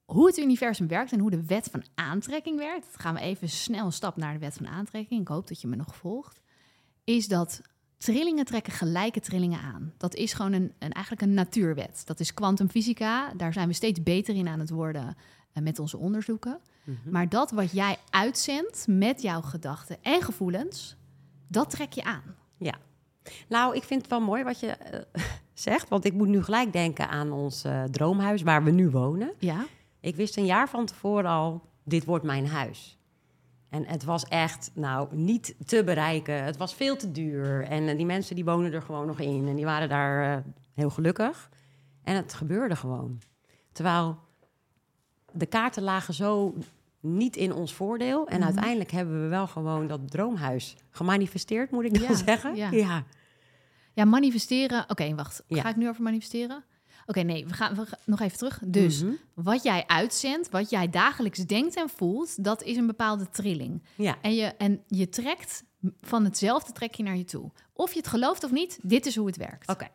Hoe het universum werkt en hoe de wet van aantrekking werkt, dat gaan we even snel een stap naar de wet van aantrekking. Ik hoop dat je me nog volgt. Is dat trillingen trekken gelijke trillingen aan. Dat is gewoon een, een, eigenlijk een natuurwet. Dat is kwantumfysica. Daar zijn we steeds beter in aan het worden uh, met onze onderzoeken.
Mhm.
Maar dat wat jij uitzendt met jouw gedachten en gevoelens, dat trek je aan.
Ja. Nou, ik vind het wel mooi wat je eh, zegt, want ik moet nu gelijk denken aan ons eh, droomhuis waar we nu wonen.
Ja,
Ik wist een jaar van tevoren al, dit wordt mijn huis. En het was echt, nou, niet te bereiken. Het was veel te duur. En eh, die mensen die wonen er gewoon nog in. En die waren daar eh, heel gelukkig. En het gebeurde gewoon. Terwijl de kaarten lagen zo niet in ons voordeel. En
Mhm.
uiteindelijk hebben we wel gewoon dat droomhuis gemanifesteerd, moet ik
Ja,
wel zeggen.
ja.
ja.
ja manifesteren. Oké, wacht.
Ja.
Ga ik nu over manifesteren? Oké, nee, we gaan, we gaan nog even terug. Dus
Mhm.
wat jij uitzendt, wat jij dagelijks denkt en voelt, dat is een bepaalde trilling.
Ja,
En je, en je trekt van hetzelfde trek je naar je toe. Of je het gelooft of niet, dit is hoe het werkt.
oké.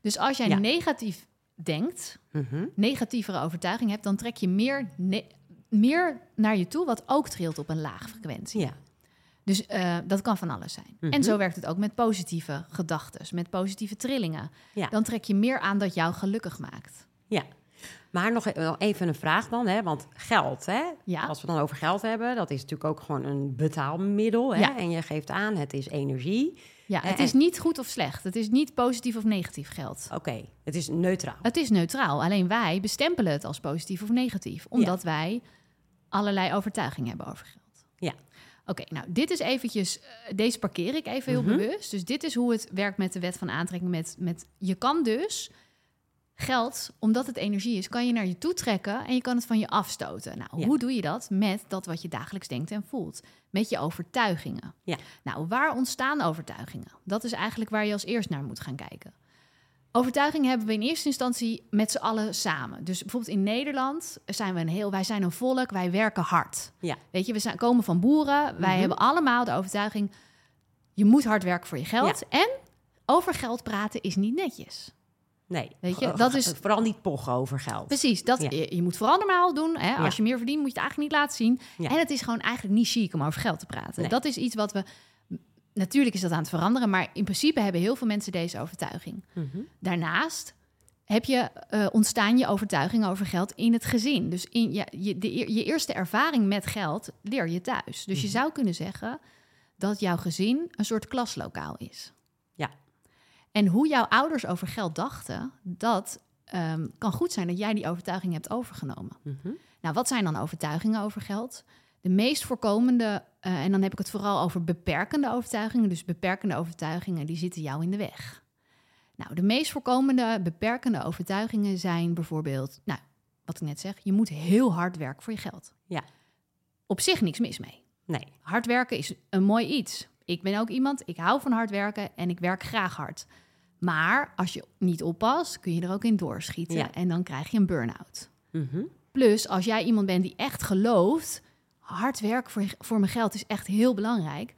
Dus als jij
Ja.
negatief denkt,
Mhm.
negatievere overtuiging hebt, dan trek je meer, meer naar je toe wat ook trilt op een laag frequentie.
Ja,
Dus eh, dat kan van alles zijn.
Mhm.
En zo werkt het ook met positieve gedachten, met positieve trillingen.
Ja.
Dan trek je meer aan dat jou gelukkig maakt.
ja. Maar nog e- even een vraag dan, hè? want geld, hè?
Ja,
Als we dan over geld hebben, dat is natuurlijk ook gewoon een betaalmiddel. Hè?
Ja.
En je geeft aan, het is energie.
ja het
en-
is niet goed of slecht. Het is niet positief of negatief geld.
Oké, het is neutraal.
Het is neutraal. Alleen wij bestempelen het als positief of negatief. Omdat wij allerlei overtuigingen hebben over geld.
Ja.
Oké, nou, dit is eventjes... eh, deze parkeer ik even heel
Mhm.
bewust. Dus dit is hoe het werkt met de wet van aantrekking. Met, met, je kan dus geld, omdat het energie is... kan je naar je toe trekken en je kan het van je afstoten. Nou,
Ja.
hoe doe je dat? Met dat wat je dagelijks denkt en voelt. Met je overtuigingen.
Ja.
Nou, waar ontstaan overtuigingen? Dat is eigenlijk waar je als eerst naar moet gaan kijken. Overtuigingen hebben we in eerste instantie met z'n allen samen. Dus bijvoorbeeld in Nederland zijn we een heel, wij zijn een volk, wij werken hard.
Ja.
Weet je, we zijn, komen van boeren, wij
Mhm.
hebben allemaal de overtuiging, je moet hard werken voor je geld. En over geld praten is niet netjes.
Nee,
Weet je, dat is-
vooral niet pochen over geld.
Precies, dat,
Ja.
je, je moet vooral normaal doen. Hè? Als
Ja.
je meer verdient, moet je het eigenlijk niet laten zien. En het is gewoon eigenlijk niet chic om over geld te praten.
Nee.
Dat is iets wat we... Natuurlijk is dat aan het veranderen, maar in principe hebben heel veel mensen deze overtuiging.
Mhm.
Daarnaast heb je, eh, ontstaan je overtuiging over geld in het gezin. Dus in ja, je, de, je eerste ervaring met geld leer je thuis. Dus je
Mhm.
zou kunnen zeggen dat jouw gezin een soort klaslokaal is.
Ja.
En hoe jouw ouders over geld dachten, dat ehm, kan goed zijn dat jij die overtuiging hebt overgenomen.
Mhm.
Nou, wat zijn dan overtuigingen over geld? De meest voorkomende, eh, en dan heb ik het vooral over beperkende overtuigingen. Dus beperkende overtuigingen die zitten jou in de weg. Nou, de meest voorkomende beperkende overtuigingen zijn bijvoorbeeld, nou, wat ik net zeg, je moet heel hard werken voor je geld.
Ja.
Op zich niks mis mee.
Nee,
Hard werken is een mooi iets. Ik ben ook iemand, ik hou van hard werken en ik werk graag hard. Maar als je niet oppast, kun je er ook in doorschieten
Ja.
en dan krijg je een burn-out.
Mhm.
Plus, als jij iemand bent die echt gelooft, hard werken voor, voor mijn geld is echt heel belangrijk.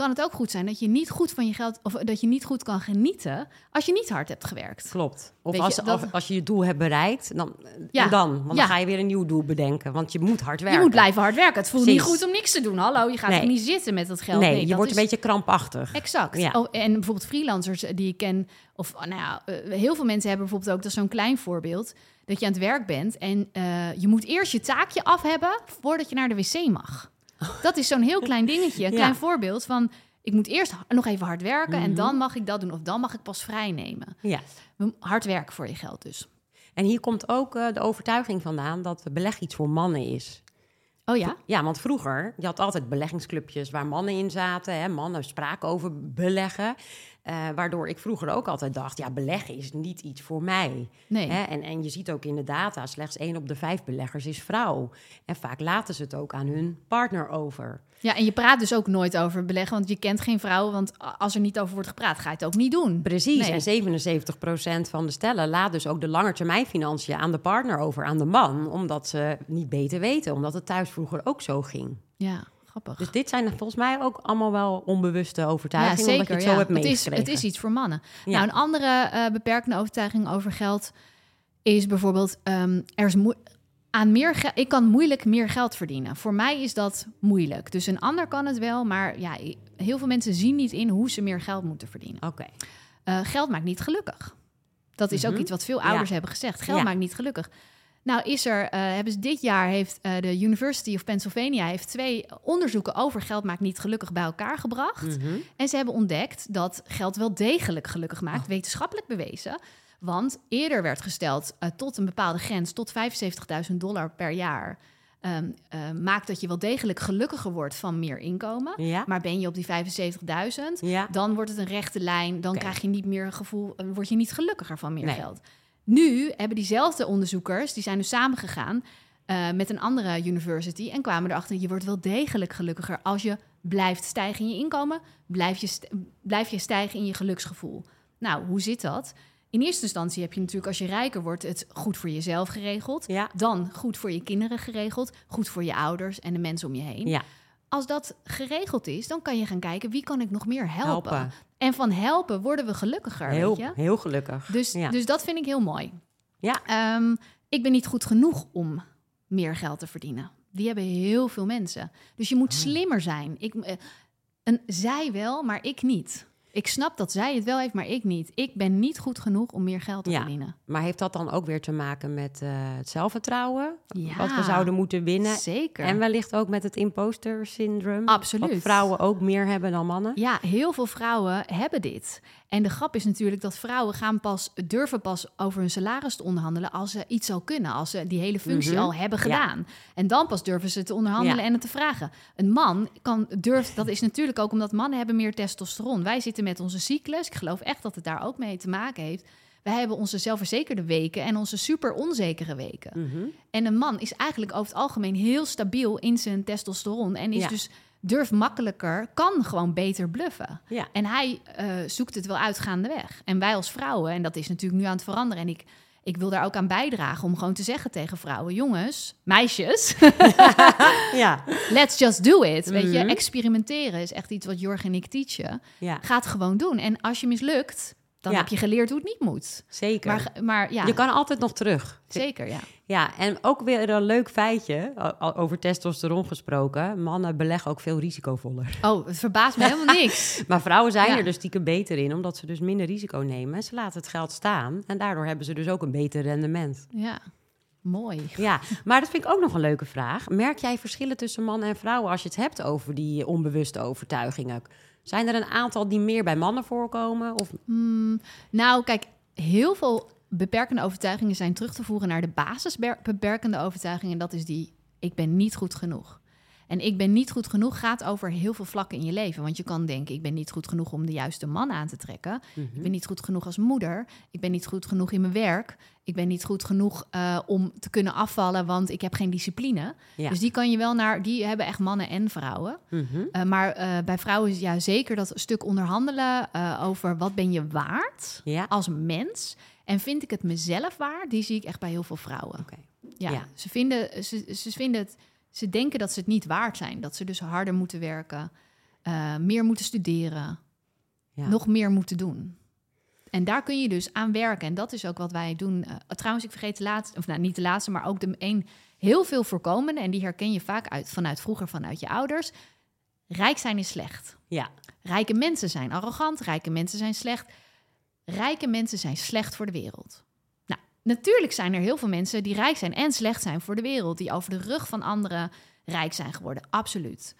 Kan het ook goed zijn dat je niet goed van je geld, of dat je niet goed kan genieten als je niet hard hebt gewerkt.
klopt. Of
Weet je,
als,
dat-
als, als je je doel hebt bereikt, dan,
Ja.
en dan. Want
Ja.
dan ga je weer een nieuw doel bedenken. Want je moet hard werken.
Je moet blijven hard werken. Het voelt niet goed om niks te doen. Hallo, je gaat
Nee.
er niet zitten met dat geld.
Nee, je
dat
wordt
is-
een beetje krampachtig.
Exact.
Ja.
Oh, en bijvoorbeeld freelancers die ik ken, of nou ja, eh, heel veel mensen hebben bijvoorbeeld ook, dat zo'n klein voorbeeld, dat je aan het werk bent en eh, je moet eerst je taakje af hebben voordat je naar de wc mag. Dat is zo'n heel klein dingetje, een
Ja.
klein voorbeeld van, ik moet eerst nog even hard werken en
Mhm.
dan mag ik dat doen, of dan mag ik pas vrij nemen.
Ja.
Hard werken voor je geld dus.
En hier komt ook eh, de overtuiging vandaan dat beleg iets voor mannen is.
Oh ja?
Ja, want vroeger, je had altijd beleggingsclubjes waar mannen in zaten. Hè, mannen spraken over beleggen. Eh, waardoor ik vroeger ook altijd dacht, ja, beleggen is niet iets voor mij.
Nee.
Hè? En, en je ziet ook in de data, slechts één op de vijf beleggers is vrouw. En vaak laten ze het ook aan hun partner over.
Ja, en je praat dus ook nooit over beleggen, want je kent geen vrouw, want als er niet over wordt gepraat, ga je het ook niet doen.
Precies,
Nee.
en 77% van de stellen laat dus ook de langetermijnfinanciën aan de partner over, aan de man. Omdat ze niet beter weten, omdat het thuis vroeger ook zo ging.
Ja, grappig.
Dus dit zijn volgens mij ook allemaal wel onbewuste
Ja,
overtuigingen, omdat je het zo
ja.
hebt
het, is, het is iets voor mannen.
Ja.
Nou, een andere eh, beperkende overtuiging over geld is bijvoorbeeld... ehm, er is moe- aan meer. Ik kan moeilijk meer geld verdienen. Voor mij is dat moeilijk. Dus een ander kan het wel, maar ja, heel veel mensen zien niet in hoe ze meer geld moeten verdienen.
Oké.
Eh, geld maakt niet gelukkig. Dat is ook
Mhm.
iets wat veel ouders
Ja.
hebben gezegd. Geld
Ja.
maakt niet gelukkig. Nou, is er, eh, hebben ze dit jaar heeft eh, de University of Pennsylvania heeft twee onderzoeken over geld maakt niet gelukkig bij elkaar gebracht.
Mhm.
En ze hebben ontdekt dat geld wel degelijk gelukkig maakt,
Oh.
wetenschappelijk bewezen. Want eerder werd gesteld eh, tot een bepaalde grens, tot 75.000 dollar per jaar, ehm, eh, maakt dat je wel degelijk gelukkiger wordt van meer inkomen.
Ja.
Maar ben je op die 75.000,
Ja.
dan wordt het een rechte lijn. Dan krijg je niet meer een gevoel, eh, word je niet gelukkiger van meer
Nee.
geld. Nu hebben diezelfde onderzoekers, die zijn dus samengegaan eh met een andere university en kwamen erachter, je wordt wel degelijk gelukkiger als je blijft stijgen in je inkomen, blijf je, blijf je stijgen in je geluksgevoel. Nou, hoe zit dat? In eerste instantie heb je natuurlijk als je rijker wordt het goed voor jezelf geregeld.
Ja.
Dan goed voor je kinderen geregeld, goed voor je ouders en de mensen om je heen.
Ja.
Als dat geregeld is, dan kan je gaan kijken wie kan ik nog meer helpen.
Helpen.
En van helpen worden we gelukkiger,
Heel,
weet je?
heel gelukkig.
Dus,
ja.
dus dat vind ik heel mooi.
Ja.
Ehm, ik ben niet goed genoeg om meer geld te verdienen. Die hebben heel veel mensen. Dus je moet
Ah.
slimmer zijn. Ik, eh, een, zij wel, maar ik niet. Ik snap dat zij het wel heeft, maar ik niet. Ik ben niet goed genoeg om meer geld te
Ja.
verdienen.
Maar heeft dat dan ook weer te maken met eh, het zelfvertrouwen?
Ja,
Wat we zouden moeten winnen?
Zeker.
En wellicht ook met het imposter syndroom?
Absoluut.
Wat vrouwen ook meer hebben dan mannen?
Ja, heel veel vrouwen hebben dit. En de grap is natuurlijk dat vrouwen gaan pas, durven pas over hun salaris te onderhandelen als ze iets al kunnen, als ze die hele functie
Mhm.
al hebben
Ja.
gedaan. En dan pas durven ze te onderhandelen
Ja.
en het te vragen. Een man kan durft, dat is natuurlijk ook omdat mannen hebben meer testosteron. Wij zitten met onze cyclus. Ik geloof echt dat het daar ook mee te maken heeft. Wij hebben onze zelfverzekerde weken en onze super onzekere weken.
Mhm.
En een man is eigenlijk over het algemeen heel stabiel in zijn testosteron. En is
Ja.
dus durft makkelijker, kan gewoon beter bluffen.
Ja.
En hij eh, zoekt het wel uit gaandeweg. En wij als vrouwen, en dat is natuurlijk nu aan het veranderen. En ik, ik wil daar ook aan bijdragen om gewoon te zeggen tegen vrouwen: jongens, meisjes,
ja.
let's just do it. Weet je,
Mhm.
experimenteren is echt iets wat Jorg en ik teachen.
ja,
Ga het gewoon doen. En als je mislukt, dan
Ja.
heb je geleerd hoe het niet moet.
zeker.
Maar, maar ja,
Je kan altijd nog terug.
zeker, ja.
Ja, en ook weer een leuk feitje, over testosteron gesproken. Mannen beleggen ook veel risicovoller.
Oh, het verbaast me helemaal niks.
Maar vrouwen zijn
Ja.
er dus stiekem beter in, omdat ze dus minder risico nemen. Ze laten het geld staan en daardoor hebben ze dus ook een beter rendement.
Ja, mooi.
Ja, maar dat vind ik ook nog een leuke vraag. Merk jij verschillen tussen mannen en vrouwen als je het hebt over die onbewuste overtuigingen? Zijn er een aantal die meer bij mannen voorkomen? Of...
Hmm, nou, kijk, heel veel beperkende overtuigingen zijn terug te voeren naar de basisbeperkende overtuiging. En dat is die: ik ben niet goed genoeg. En ik ben niet goed genoeg gaat over heel veel vlakken in je leven. Want je kan denken: ik ben niet goed genoeg om de juiste man aan te trekken. Ik ben niet goed genoeg als moeder. Ik ben niet goed genoeg in mijn werk. Ik ben niet goed genoeg eh, om te kunnen afvallen, want ik heb geen discipline.
Ja.
Dus die kan je wel naar, die hebben echt mannen en vrouwen.
Mhm.
Uh, maar uh, bij vrouwen is ja zeker dat stuk onderhandelen over wat ben je waard
Ja.
als mens. En vind ik het mezelf waard, die zie ik echt bij heel veel vrouwen. Ja,
Ja.
Ze, vinden, ze, ze vinden het, ze denken dat ze het niet waard zijn. Dat ze dus harder moeten werken, uh, meer moeten studeren,
Ja.
nog meer moeten doen. En daar kun je dus aan werken. En dat is ook wat wij doen. Uh, trouwens, ik vergeet de laatste, of nou niet de laatste, maar ook de een heel veel voorkomende. En die herken je vaak uit, vanuit vroeger, vanuit je ouders. Rijk zijn is slecht.
Ja.
Rijke mensen zijn arrogant, rijke mensen zijn slecht. Rijke mensen zijn slecht voor de wereld. Natuurlijk zijn er heel veel mensen die rijk zijn en slecht zijn voor de wereld, die over de rug van anderen rijk zijn geworden, absoluut.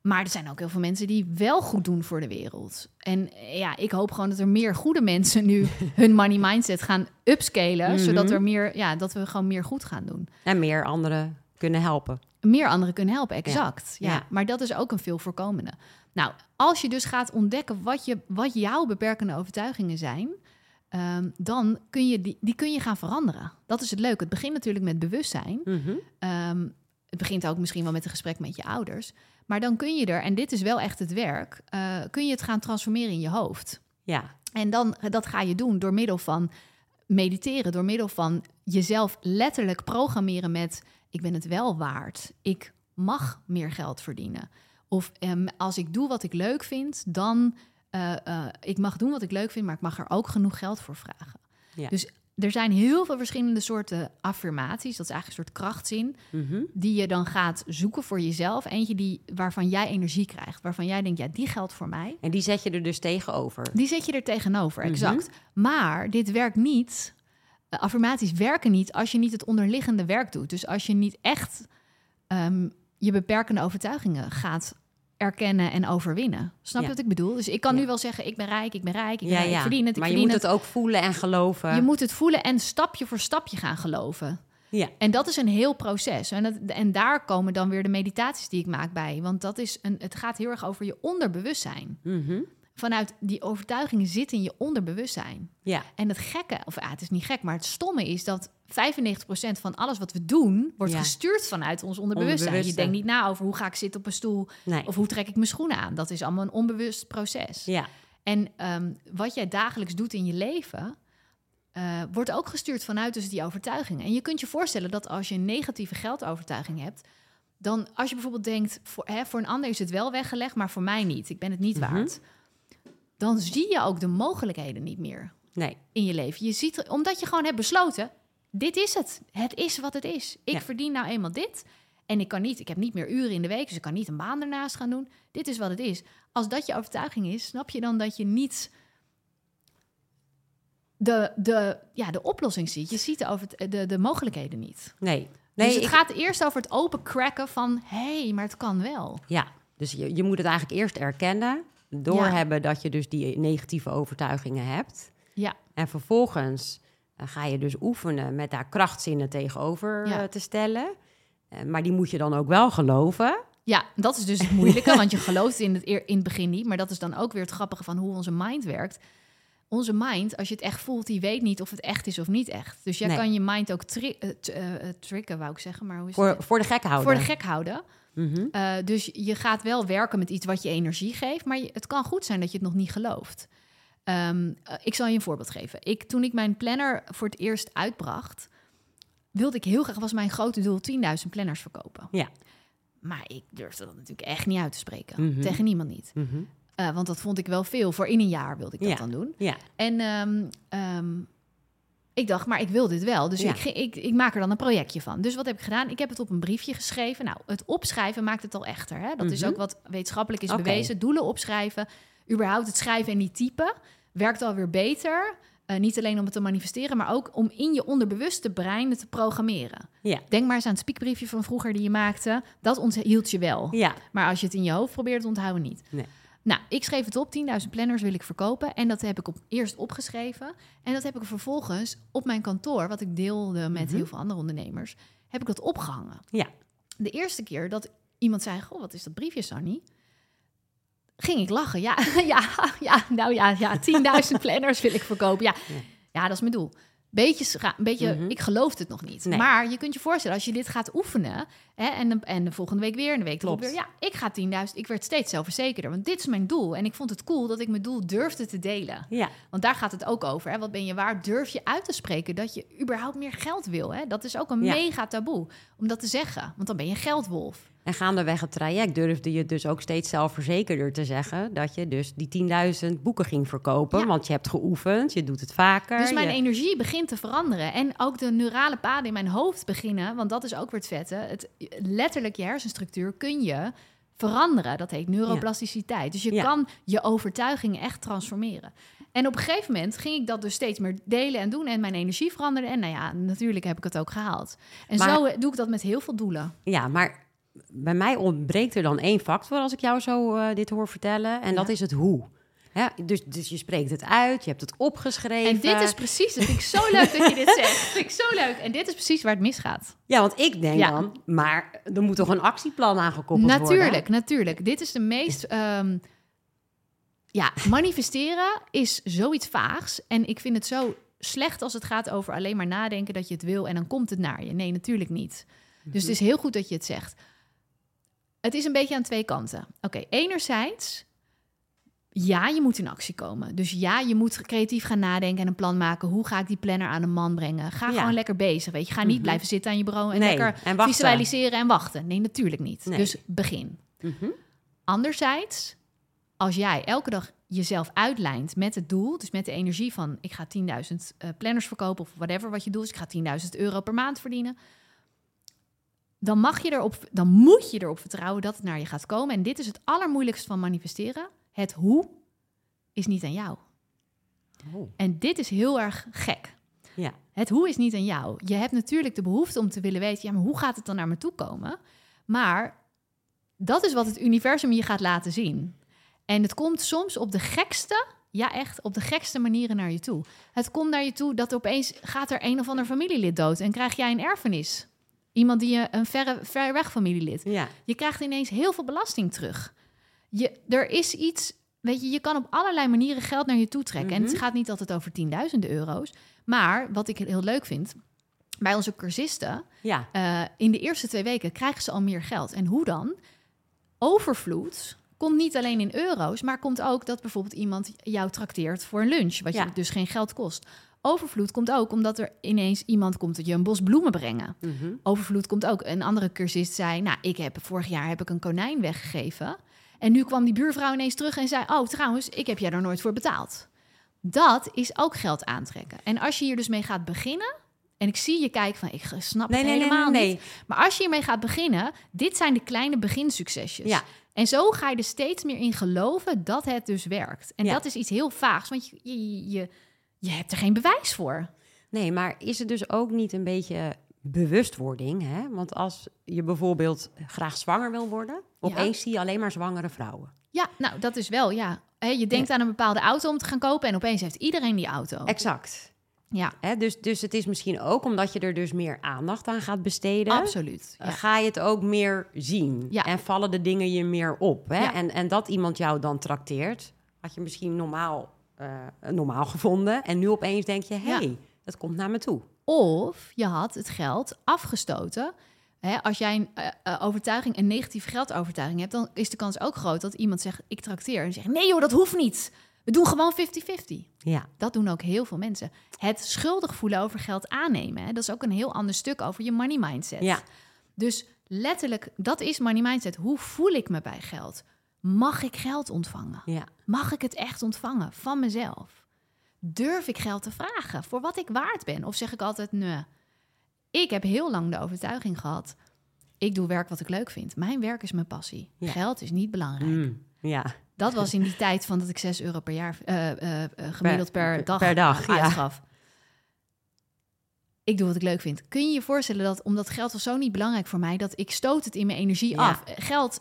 Maar er zijn ook heel veel mensen die wel goed doen voor de wereld. En ja, ik hoop gewoon dat er meer goede mensen nu hun money mindset gaan upscalen,
Mhm.
zodat er meer, ja, dat we gewoon meer goed gaan doen
En meer anderen kunnen helpen.
meer anderen kunnen helpen, exact. Ja.
Ja.
Maar dat is ook een veel voorkomende. Nou, als je dus gaat ontdekken wat, je, wat jouw beperkende overtuigingen zijn, ehm, dan kun je die, die kun je gaan veranderen. Dat is het leuke. Het begint natuurlijk met bewustzijn.
Mhm.
Ehm, het begint ook misschien wel met een gesprek met je ouders. Maar dan kun je er, en dit is wel echt het werk, eh, kun je het gaan transformeren in je hoofd.
Ja.
En dan, dat ga je doen door middel van mediteren, door middel van jezelf letterlijk programmeren met: ik ben het wel waard, ik mag meer geld verdienen. Of ehm, als ik doe wat ik leuk vind, dan uh, uh, ik mag doen wat ik leuk vind, maar ik mag er ook genoeg geld voor vragen.
Ja.
Dus er zijn heel veel verschillende soorten affirmaties. Dat is eigenlijk een soort krachtzin.
Mhm.
Die je dan gaat zoeken voor jezelf. Eentje die, waarvan jij energie krijgt. Waarvan jij denkt, ja, die geldt voor mij.
En die zet je er dus tegenover.
Die zet je er tegenover,
Mhm.
exact. Maar dit werkt niet. eh, affirmaties werken niet als je niet het onderliggende werk doet. Dus als je niet echt ehm, je beperkende overtuigingen gaat erkennen en overwinnen. Snap je
Ja.
wat ik bedoel? Dus ik kan
Ja.
nu wel zeggen, ik ben rijk, ik ben rijk, ik,
Ja,
rijk, ik verdien het, ik
maar je moet
het.
het ook voelen en geloven.
Je moet het voelen en stapje voor stapje gaan geloven.
Ja.
En dat is een heel proces. En, dat, en daar komen dan weer de meditaties die ik maak bij. Want dat is een, het gaat heel erg over je onderbewustzijn.
Mhm.
Vanuit die overtuigingen zitten in je onderbewustzijn.
Ja.
En het gekke, of ja, het is niet gek, maar het stomme is dat 95% van alles wat we doen, wordt
Ja.
gestuurd vanuit ons onderbewustzijn. Je denkt niet na over hoe ga ik zitten op een stoel
Nee.
of hoe trek ik mijn schoenen aan. Dat is allemaal een onbewust proces.
Ja.
En ehm, wat jij dagelijks doet in je leven, eh, wordt ook gestuurd vanuit dus die overtuigingen. En je kunt je voorstellen dat als je een negatieve geldovertuiging hebt, dan als je bijvoorbeeld denkt, voor, hè, voor een ander is het wel weggelegd, maar voor mij niet, ik ben het niet
Mhm.
waard, dan zie je ook de mogelijkheden niet meer
Nee.
in je leven. Je ziet, omdat je gewoon hebt besloten, dit is het. Het is wat het is. Ik
Ja.
verdien nou eenmaal dit. En ik kan niet, ik heb niet meer uren in de week, dus ik kan niet een baan ernaast gaan doen. Dit is wat het is. Als dat je overtuiging is, snap je dan dat je niet de, de, ja, de oplossing ziet. Je ziet de, over, de, de mogelijkheden niet.
Nee. Nee,
dus het
ik-
gaat eerst over het open cracken van... hé, hey, maar het kan wel.
Ja, dus je, je moet het eigenlijk eerst erkennen. Doorhebben dat je dus die negatieve overtuigingen hebt.
Ja,
En vervolgens eh, ga je dus oefenen met daar krachtzinnen tegenover
Ja.
eh, te stellen. Eh, maar die moet je dan ook wel geloven.
ja, dat is dus het moeilijke, want je gelooft in het, in het begin niet. Maar dat is dan ook weer het grappige van hoe onze mind werkt. Onze mind, als je het echt voelt, die weet niet of het echt is of niet echt. Dus jij
Nee.
kan je mind ook tri tricken, wou ik zeggen. Maar hoe is
Voor,
het?
voor de gek houden.
Voor de gek houden.
Mhm.
Eh, dus je gaat wel werken met iets wat je energie geeft, maar je- het kan goed zijn dat je het nog niet gelooft. Ehm, eh, ik zal je een voorbeeld geven. Ik, toen ik mijn planner voor het eerst uitbracht, wilde ik heel graag, was mijn grote doel, 10.000 planners verkopen.
Ja.
Maar ik durfde dat natuurlijk echt niet uit te spreken.
Mhm.
Tegen niemand niet.
Mhm.
Eh, want dat vond ik wel veel. Voor in een jaar wilde ik dat
Ja.
dan doen.
Ja,
En ehm, ehm, ik dacht, maar ik wil dit wel. Dus
Ja.
ik, ik, ik maak er dan een projectje van. Dus wat heb ik gedaan? Ik heb het op een briefje geschreven. Nou, het opschrijven maakt het al echter. Hè? Dat is
Mhm.
ook wat wetenschappelijk is bewezen. Doelen opschrijven, überhaupt het schrijven en niet typen... werkt alweer beter. Eh, niet alleen om het te manifesteren, maar ook om in je onderbewuste brein het te programmeren.
ja,
Denk maar eens aan het spiekbriefje van vroeger die je maakte. Dat onthield je wel.
ja.
Maar als je het in je hoofd probeert te onthouden, niet.
Nee.
Nou, ik schreef het op. 10.000 planners wil ik verkopen. En dat heb ik op, eerst opgeschreven. En dat heb ik vervolgens op mijn kantoor, wat ik deelde met
Mhm.
heel veel andere ondernemers, heb ik dat opgehangen.
Ja.
De eerste keer dat iemand zei, goh, wat is dat briefje, Sanny? Ging ik lachen. Ja, ja, ja nou ja, ja 10.000 planners wil ik verkopen. Ja.
Ja.
ja, dat is mijn doel. Beetje, scha- beetje
Mhm.
ik geloof het nog niet.
Nee.
Maar je kunt je voorstellen, als je dit gaat oefenen... Hè, en, de, en de volgende week weer, en de week erop weer... Ja, ik ga 10.000. Ik werd steeds zelfverzekerder. Want dit is mijn doel. En ik vond het cool dat ik mijn doel durfde te delen.
Ja,
Want daar gaat het ook over. Hè? Wat ben je waard? Durf je uit te spreken dat je überhaupt meer geld wil? Hè? Dat is ook een
Ja.
mega taboe om dat te zeggen. Want dan ben je een geldwolf.
En gaandeweg het traject durfde je dus ook steeds zelfverzekerder te zeggen... dat je dus die 10.000 boeken ging verkopen.
Ja.
Want je hebt geoefend, je doet het vaker.
Dus mijn
je-
energie begint te veranderen. En ook de neurale paden in mijn hoofd beginnen. Want dat is ook weer het vette. Het, letterlijk je hersenstructuur kun je veranderen. Dat heet neuroplasticiteit. Dus je
Ja.
kan je overtuigingen echt transformeren. En op een gegeven moment ging ik dat dus steeds meer delen en doen. En mijn energie veranderde. En nou ja, natuurlijk heb ik het ook gehaald. En
Maar-
zo doe ik dat met heel veel doelen.
Ja, maar bij mij ontbreekt er dan één factor als ik jou zo eh, dit hoor vertellen. En dat
Ja.
is het hoe. Hè, dus, dus je spreekt het uit, je hebt het opgeschreven.
En dit is precies, dat vind ik zo leuk dat je dit zegt. Dat vind ik zo leuk. En dit is precies waar het misgaat.
Ja, want ik denk
Ja.
dan, maar er moet toch een actieplan aangekoppeld worden?
Natuurlijk, natuurlijk. Dit is de meest. ehm, ja, manifesteren is zoiets vaags. En ik vind het zo slecht als het gaat over alleen maar nadenken dat je het wil en dan komt het naar je. Nee, natuurlijk niet. Dus het is heel goed dat je het zegt. Het is een beetje aan twee kanten. Oké, enerzijds, ja, je moet in actie komen. Dus ja, je moet creatief gaan nadenken en een plan maken. Hoe ga ik die planner aan een man brengen? Ga
Ja.
gewoon lekker bezig, weet je. Ga niet
Mhm.
blijven zitten aan je bureau en
Nee,
lekker
en
visualiseren en wachten. Nee, natuurlijk niet.
Nee.
Dus begin.
Mhm.
Anderzijds, als jij elke dag jezelf uitlijnt met het doel, dus met de energie van ik ga 10.000 eh, planners verkopen of whatever wat je doet, dus ik ga 10.000 euro per maand verdienen. Dan mag je erop, dan moet je erop vertrouwen dat het naar je gaat komen. En dit is het allermoeilijkste van manifesteren. Het hoe is niet aan jou.
Oh.
En dit is heel erg gek.
Ja.
Het hoe is niet aan jou. Je hebt natuurlijk de behoefte om te willen weten, ja, maar hoe gaat het dan naar me toe komen? Maar dat is wat het universum je gaat laten zien. En het komt soms op de gekste, ja echt, op de gekste manieren naar je toe. Het komt naar je toe dat opeens gaat er een of ander familielid dood en krijg jij een erfenis. Iemand die je een verre, ver weg familielid.
Ja.
Je krijgt ineens heel veel belasting terug. Je, er is iets, weet je, je kan op allerlei manieren geld naar je toe trekken. En het
Mhm.
gaat niet altijd over tienduizenden euro's. Maar wat ik heel leuk vind, bij onze cursisten,
Ja.
eh, in de eerste twee weken krijgen ze al meer geld. En hoe dan? Overvloed komt niet alleen in euro's, maar komt ook dat bijvoorbeeld iemand jou trakteert voor een lunch, wat
Ja.
je dus geen geld kost. Overvloed komt ook omdat er ineens iemand komt dat je een bos bloemen brengen.
Mhm.
Overvloed komt ook. Een andere cursist zei: Nou, ik heb vorig jaar heb ik een konijn weggegeven. En nu kwam die buurvrouw ineens terug en zei: Oh, trouwens, ik heb jij daar nooit voor betaald. Dat is ook geld aantrekken. En als je hier dus mee gaat beginnen. En ik zie je kijken van, ik snap
Nee,
het
nee, nee,
helemaal
nee,
niet. Maar als je hiermee gaat beginnen, dit zijn de kleine beginsuccesjes.
Ja.
En zo ga je er steeds meer in geloven dat het dus werkt. En
Ja.
dat is iets heel vaags, want je, je, je, je hebt er geen bewijs voor.
Nee, maar is het dus ook niet een beetje bewustwording? Hè? Want als je bijvoorbeeld graag zwanger wil worden, opeens zie je alleen maar zwangere vrouwen.
Ja, nou, dat is wel, ja. Je denkt aan een bepaalde auto om te gaan kopen en opeens heeft iedereen die auto.
Exact.
Ja,
Hè? Dus, dus het is misschien ook omdat je er dus meer aandacht aan gaat besteden.
absoluut.
eh,
Ja.
Ga je het ook meer zien
Ja.
en vallen de dingen je meer op. Hè?
Ja.
En, en dat iemand jou dan trakteert, had je misschien normaal, eh, normaal gevonden. En nu opeens denk je, hé,
Ja.
hey, dat komt naar me toe.
Of je had het geld afgestoten. Hè, als jij een eh, eh, overtuiging, een negatieve geldovertuiging hebt, dan is de kans ook groot dat iemand zegt: Ik trakteer. En zegt: Nee, joh, dat hoeft niet. We doen gewoon 50-50.
Ja,
Dat doen ook heel veel mensen. Het schuldig voelen over geld aannemen. Hè, dat is ook een heel ander stuk over je money mindset.
ja,
Dus letterlijk, dat is money mindset. Hoe voel ik me bij geld? Mag ik geld ontvangen?
ja.
Mag ik het echt ontvangen van mezelf? Durf ik geld te vragen voor wat ik waard ben? Of zeg ik altijd nee? Ik heb heel lang de overtuiging gehad. Ik doe werk wat ik leuk vind. Mijn werk is mijn passie.
Ja.
Geld is niet belangrijk.
Mm, ja.
Dat was in die tijd van dat ik 6 euro per jaar eh, eh, eh, gemiddeld per,
per-
dag,
per dag, ja.
uitgaf. Ik doe wat ik leuk vind. Kun je je voorstellen dat omdat geld was zo niet belangrijk voor mij, dat ik stoot het in mijn energie
Ja.
af. Geld,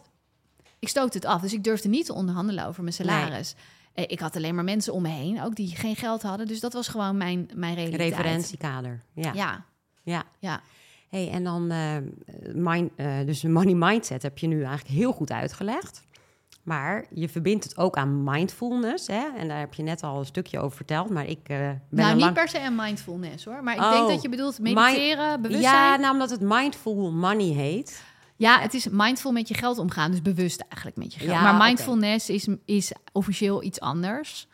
ik stoot het af. Dus ik durfde niet te onderhandelen over mijn salaris. Eh, Ik had alleen maar mensen om me heen, ook die geen geld hadden. Dus dat was gewoon mijn, mijn realiteit.
Referentiekader. Ja.
Ja,
ja.
ja.
Hey, en dan, eh mind, eh, dus de money mindset heb je nu eigenlijk heel goed uitgelegd. Maar je verbindt het ook aan mindfulness. Hè? En daar heb je net al een stukje over verteld. Maar ik eh, ben
nou, niet
lang...
per se een mindfulness hoor. Maar ik
Oh.
denk dat je bedoelt mediteren, bewustzijn.
Ja, nou, omdat het mindful money heet.
Ja, het is mindful met je geld omgaan, dus bewust eigenlijk met je geld.
Ja,
maar mindfulness is, is officieel iets anders.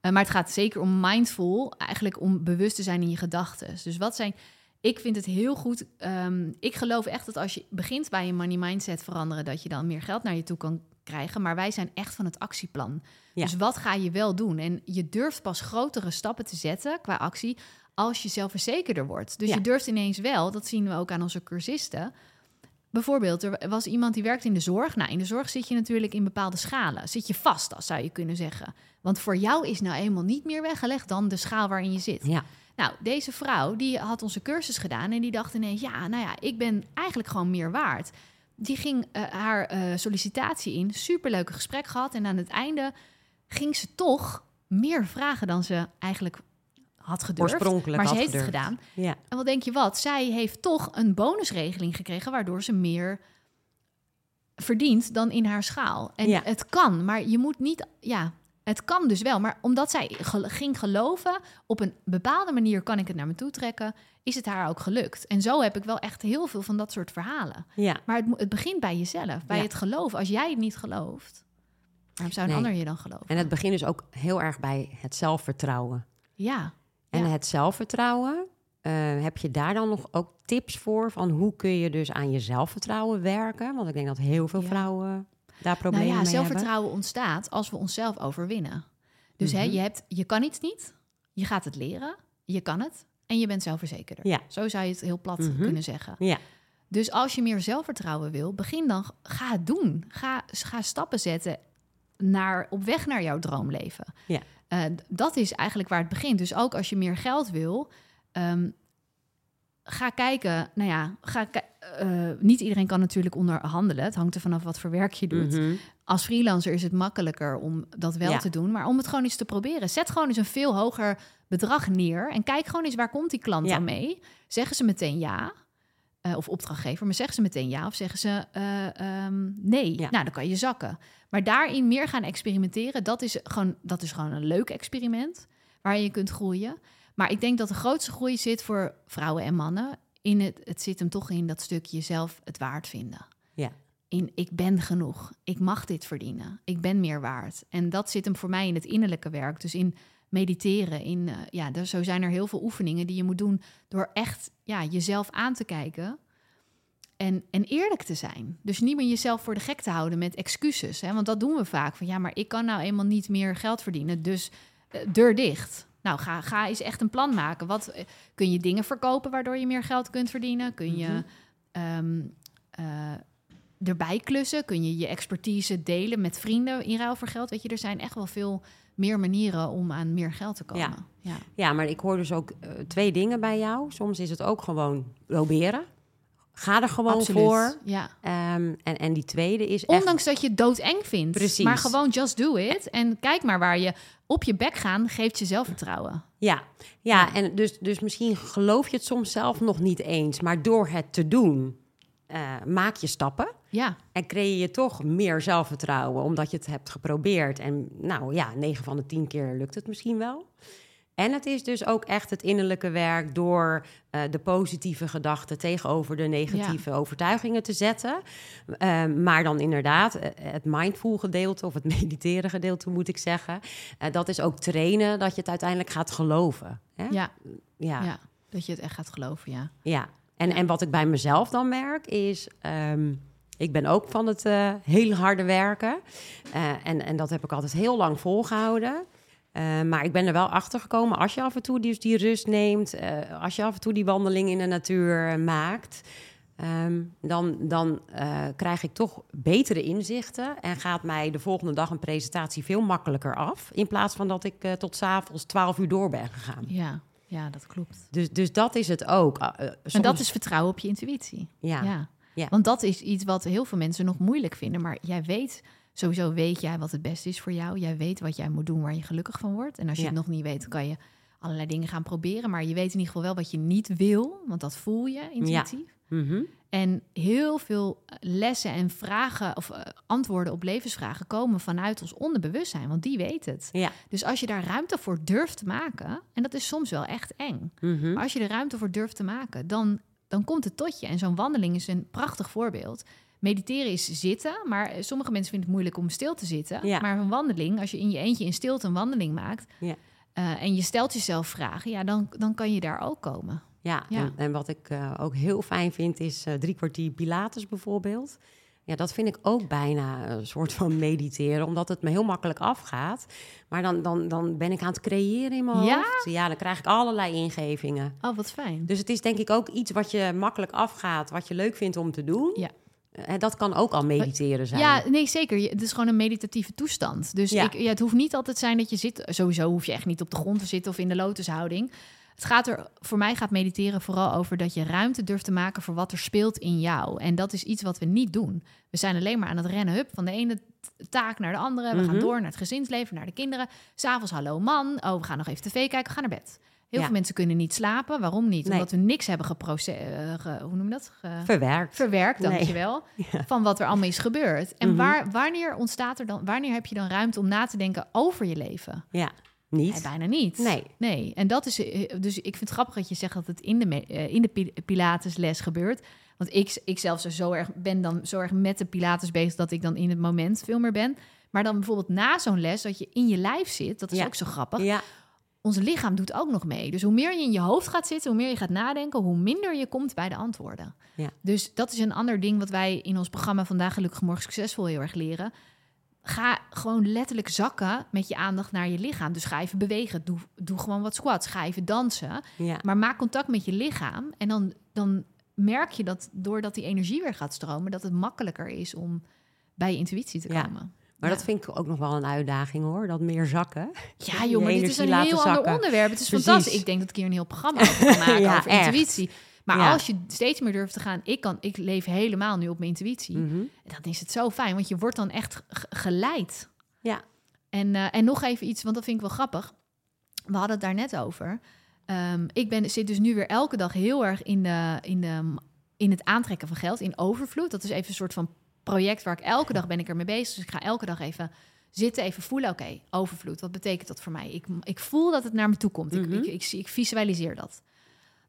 Eh, maar het gaat zeker om mindful, eigenlijk om bewust te zijn in je gedachten. Dus wat zijn... Ik vind het heel goed. ehm, ik geloof echt dat als je begint bij je money mindset veranderen, dat je dan meer geld naar je toe kan krijgen. Maar wij zijn echt van het actieplan.
Ja.
Dus wat ga je wel doen? En je durft pas grotere stappen te zetten qua actie als je zelfverzekerder wordt. Dus
Ja.
je durft ineens wel, dat zien we ook aan onze cursisten. Bijvoorbeeld, er was iemand die werkt in de zorg. Nou, in de zorg zit je natuurlijk in bepaalde schalen. Zit je vast, als zou je kunnen zeggen. Want voor jou is nou eenmaal niet meer weggelegd dan de schaal waarin je zit.
Ja,
Nou, deze vrouw die had onze cursus gedaan en die dacht ineens: ja, nou ja, ik ben eigenlijk gewoon meer waard. Die ging eh, haar eh, sollicitatie in, superleuke gesprek gehad en aan het einde ging ze toch meer vragen dan ze eigenlijk had gedurfd.
oorspronkelijk
maar ze heeft het gedaan.
Ja,
En wat denk je wat? Zij heeft toch een bonusregeling gekregen waardoor ze meer verdient dan in haar schaal. En
Ja.
het kan, maar je moet niet, ja, het kan dus wel. Maar omdat zij ging geloven, op een bepaalde manier kan ik het naar me toe trekken, is het haar ook gelukt. En zo heb ik wel echt heel veel van dat soort verhalen.
ja.
Maar het, het begint bij jezelf, bij
Ja.
het geloof. Als jij het niet gelooft, waarom zou een
Nee.
ander je dan geloven?
En het begint dus ook heel erg bij het zelfvertrouwen.
Ja,
En
Ja.
het zelfvertrouwen, eh, heb je daar dan nog ook tips voor? Van hoe kun je dus aan je zelfvertrouwen werken? Want ik denk dat heel veel
Ja.
vrouwen daar problemen
nou ja,
mee hebben.
zelfvertrouwen ontstaat als we onszelf overwinnen. Dus hè,
Mhm.
je, hebt, je kan iets niet, je gaat het leren, je kan het en je bent zelfverzekerder.
Ja.
Zo zou je het heel plat
Mhm.
kunnen zeggen.
Ja.
Dus als je meer zelfvertrouwen wil, begin dan, ga het doen. Ga, ga stappen zetten naar, op weg naar jouw droomleven.
Ja.
D- dat is eigenlijk waar het begint. Dus ook als je meer geld wil, ehm, ga kijken. Nou ja, ga eh, niet iedereen kan natuurlijk onderhandelen. Het hangt er vanaf wat voor werk je doet.
Mhm.
Als freelancer is het makkelijker om dat wel
Ja.
te doen. Maar om het gewoon eens te proberen. Zet gewoon eens een veel hoger bedrag neer. En kijk gewoon eens waar komt die klant
Ja.
dan mee. Zeggen ze meteen ja. Eh, of opdrachtgever. Maar zeggen ze meteen ja. Of zeggen ze eh, ehm, nee.
Ja.
Nou, dan kan je zakken. Maar daarin meer gaan experimenteren. Dat is, gewoon, dat is gewoon een leuk experiment. Waar je kunt groeien. Maar ik denk dat de grootste groei zit voor vrouwen en mannen. In het, het zit hem toch in dat stukje zelf het waard vinden
Ja.
in ik ben genoeg. Ik mag dit verdienen. Ik ben meer waard. En dat zit hem voor mij in het innerlijke werk. Dus in mediteren. In, eh, ja, er, zo zijn er heel veel oefeningen die je moet doen door echt ja, jezelf aan te kijken. En, en eerlijk te zijn. Dus niet meer jezelf voor de gek te houden met excuses. Hè? Want dat doen we vaak. Van ja, maar ik kan nou eenmaal niet meer geld verdienen. Dus eh, deur dicht. Nou, ga, ga eens echt een plan maken. Wat, eh, kun je dingen verkopen waardoor je meer geld kunt verdienen? Kun je
Mhm.
Erbij klussen? Kun je je expertise delen met vrienden in ruil voor geld? Weet je, er zijn echt wel veel meer manieren om aan meer geld te komen.
Ja.
ja.
Ja, maar ik hoor dus ook eh, twee dingen bij jou. Soms is het ook gewoon proberen. Ga er gewoon
Absoluut.
voor.
Ja.
Ehm, en, en die tweede is echt...
Ondanks dat je het doodeng vindt.
Precies.
Maar gewoon just do it. En kijk maar waar je op je bek gaan, geeft je zelfvertrouwen.
Ja, ja en dus, dus misschien geloof je het soms zelf nog niet eens. Maar door het te doen, eh, maak je stappen.
Ja,
En creëer je toch meer zelfvertrouwen, omdat je het hebt geprobeerd. En nou ja, 9 van de 10 keer lukt het misschien wel. En het is dus ook echt het innerlijke werk door eh, de positieve gedachten tegenover de negatieve overtuigingen te zetten. Eh, maar dan inderdaad, eh, het mindful gedeelte of het mediteren gedeelte moet ik zeggen. eh, dat is ook trainen dat je het uiteindelijk gaat geloven. Hè?
ja,
Ja,
ja. Dat je het echt gaat geloven, ja.
ja. En, en wat ik bij mezelf dan merk is... ehm, ik ben ook van het eh heel harde werken. Eh, en, en dat heb ik altijd heel lang volgehouden. Eh, maar ik ben er wel achter gekomen als je af en toe die, die rust neemt, als je af en toe die wandeling in de natuur maakt, ehm, dan, dan krijg ik toch betere inzichten en gaat mij de volgende dag een presentatie veel makkelijker af, in plaats van dat ik tot s'avonds 12 uur door ben gegaan.
Ja, ja dat klopt.
Dus, dus dat is het ook. Uh,
En dat is vertrouwen op je intuïtie.
ja,
Ja.
Ja.
Want dat is iets wat heel veel mensen nog moeilijk vinden. Maar jij weet, sowieso weet jij wat het beste is voor jou. Jij weet wat jij moet doen waar je gelukkig van wordt. En als je
Ja.
het nog niet weet, kan je allerlei dingen gaan proberen. Maar je weet in ieder geval wel wat je niet wil. Want dat voel je intuïtief.
Mhm.
En heel veel lessen en vragen of eh, antwoorden op levensvragen komen vanuit ons onderbewustzijn. Want die weet het.
ja.
Dus als je daar ruimte voor durft te maken, en dat is soms wel echt eng.
Mhm.
Maar als je er ruimte voor durft te maken, dan, dan komt het tot je. En zo'n wandeling is een prachtig voorbeeld. Mediteren is zitten, maar sommige mensen vinden het moeilijk om stil te zitten.
Ja.
Maar een wandeling, als je in je eentje in stilte een wandeling maakt...
Ja.
eh, en je stelt jezelf vragen, ja, dan, dan kan je daar ook komen.
Ja,
Ja.
En, en wat ik eh, ook heel fijn vind is eh, drie kwartier Pilates bijvoorbeeld. Ja, dat vind ik ook bijna een soort van mediteren, omdat het me heel makkelijk afgaat. Maar dan, dan, dan ben ik aan het creëren in mijn
Ja?
hoofd. Ja, dan krijg ik allerlei ingevingen.
Oh, wat fijn.
Dus het is denk ik ook iets wat je makkelijk afgaat, wat je leuk vindt om te doen.
Ja.
En dat kan ook al mediteren zijn.
Ja, nee, zeker. Het is gewoon een meditatieve toestand. Dus
Ja.
ik, ja, het hoeft niet altijd zijn dat je zit. Sowieso hoef je echt niet op de grond te zitten of in de lotushouding. Het gaat er, voor mij gaat mediteren vooral over dat je ruimte durft te maken voor wat er speelt in jou. En dat is iets wat we niet doen. We zijn alleen maar aan het rennen, hup, van de ene taak naar de andere. We gaan
Mhm.
door naar het gezinsleven, naar de kinderen. S'avonds, hallo man, oh, we gaan nog even tv kijken, we gaan naar bed. Heel
Ja.
veel mensen kunnen niet slapen. Waarom niet?
Nee.
Omdat we niks hebben geprocedeerd. hoe noem je dat? Ge-
Verwerkt.
verwerkt,
Nee.
dankjewel,
Ja.
van wat er allemaal is gebeurd. En
Mhm.
waar, wanneer ontstaat er dan, wanneer heb je dan ruimte om na te denken over je leven?
Ja,
Nee, bijna niet.
Nee.
Nee, en dat is, eh, dus ik vind het grappig dat je zegt dat het in de, eh, in de pi- Pilatesles gebeurt. Want ik, ik zelf zo, zo erg, ben dan zo erg met de Pilates bezig dat ik dan in het moment veel meer ben. Maar dan bijvoorbeeld na zo'n les, dat je in je lijf zit, dat is
Ja.
ook zo grappig.
Ja,
Ons lichaam doet ook nog mee. Dus hoe meer je in je hoofd gaat zitten, hoe meer je gaat nadenken, hoe minder je komt bij de antwoorden.
Ja.
Dus dat is een ander ding wat wij in ons programma Vandaag Gelukkig Morgen Succesvol heel erg leren. Ga gewoon letterlijk zakken met je aandacht naar je lichaam. Dus ga even bewegen. Doe, doe gewoon wat squats. Ga even dansen.
Ja.
Maar maak contact met je lichaam. En dan, dan merk je dat doordat die energie weer gaat stromen, dat het makkelijker is om bij je intuïtie te
Ja.
komen.
Maar
Ja.
dat vind ik ook nog wel een uitdaging hoor, dat meer zakken.
Ja, maar dit is een heel
zakken.
ander onderwerp. Het is
Precies.
fantastisch. Ik denk dat ik hier een heel programma over kan maken
Ja,
over
echt.
intuïtie. Maar
Ja.
als je steeds meer durft te gaan, ik, kan, ik leef helemaal nu op mijn intuïtie.
Mhm.
Dan is het zo fijn, want je wordt dan echt ge- geleid.
Ja.
En, eh, en nog even iets, want dat vind ik wel grappig. We hadden het daar net over. Ehm, ik ben, zit dus nu weer elke dag heel erg in, de, in, de, in het aantrekken van geld, in overvloed. Dat is even een soort van project waar ik elke dag ben ik ermee bezig. Dus ik ga elke dag even zitten, even voelen. Oké, overvloed, wat betekent dat voor mij? Ik, ik voel dat het naar me toe komt. Ik,
Mhm.
ik, ik, zie- ik visualiseer dat.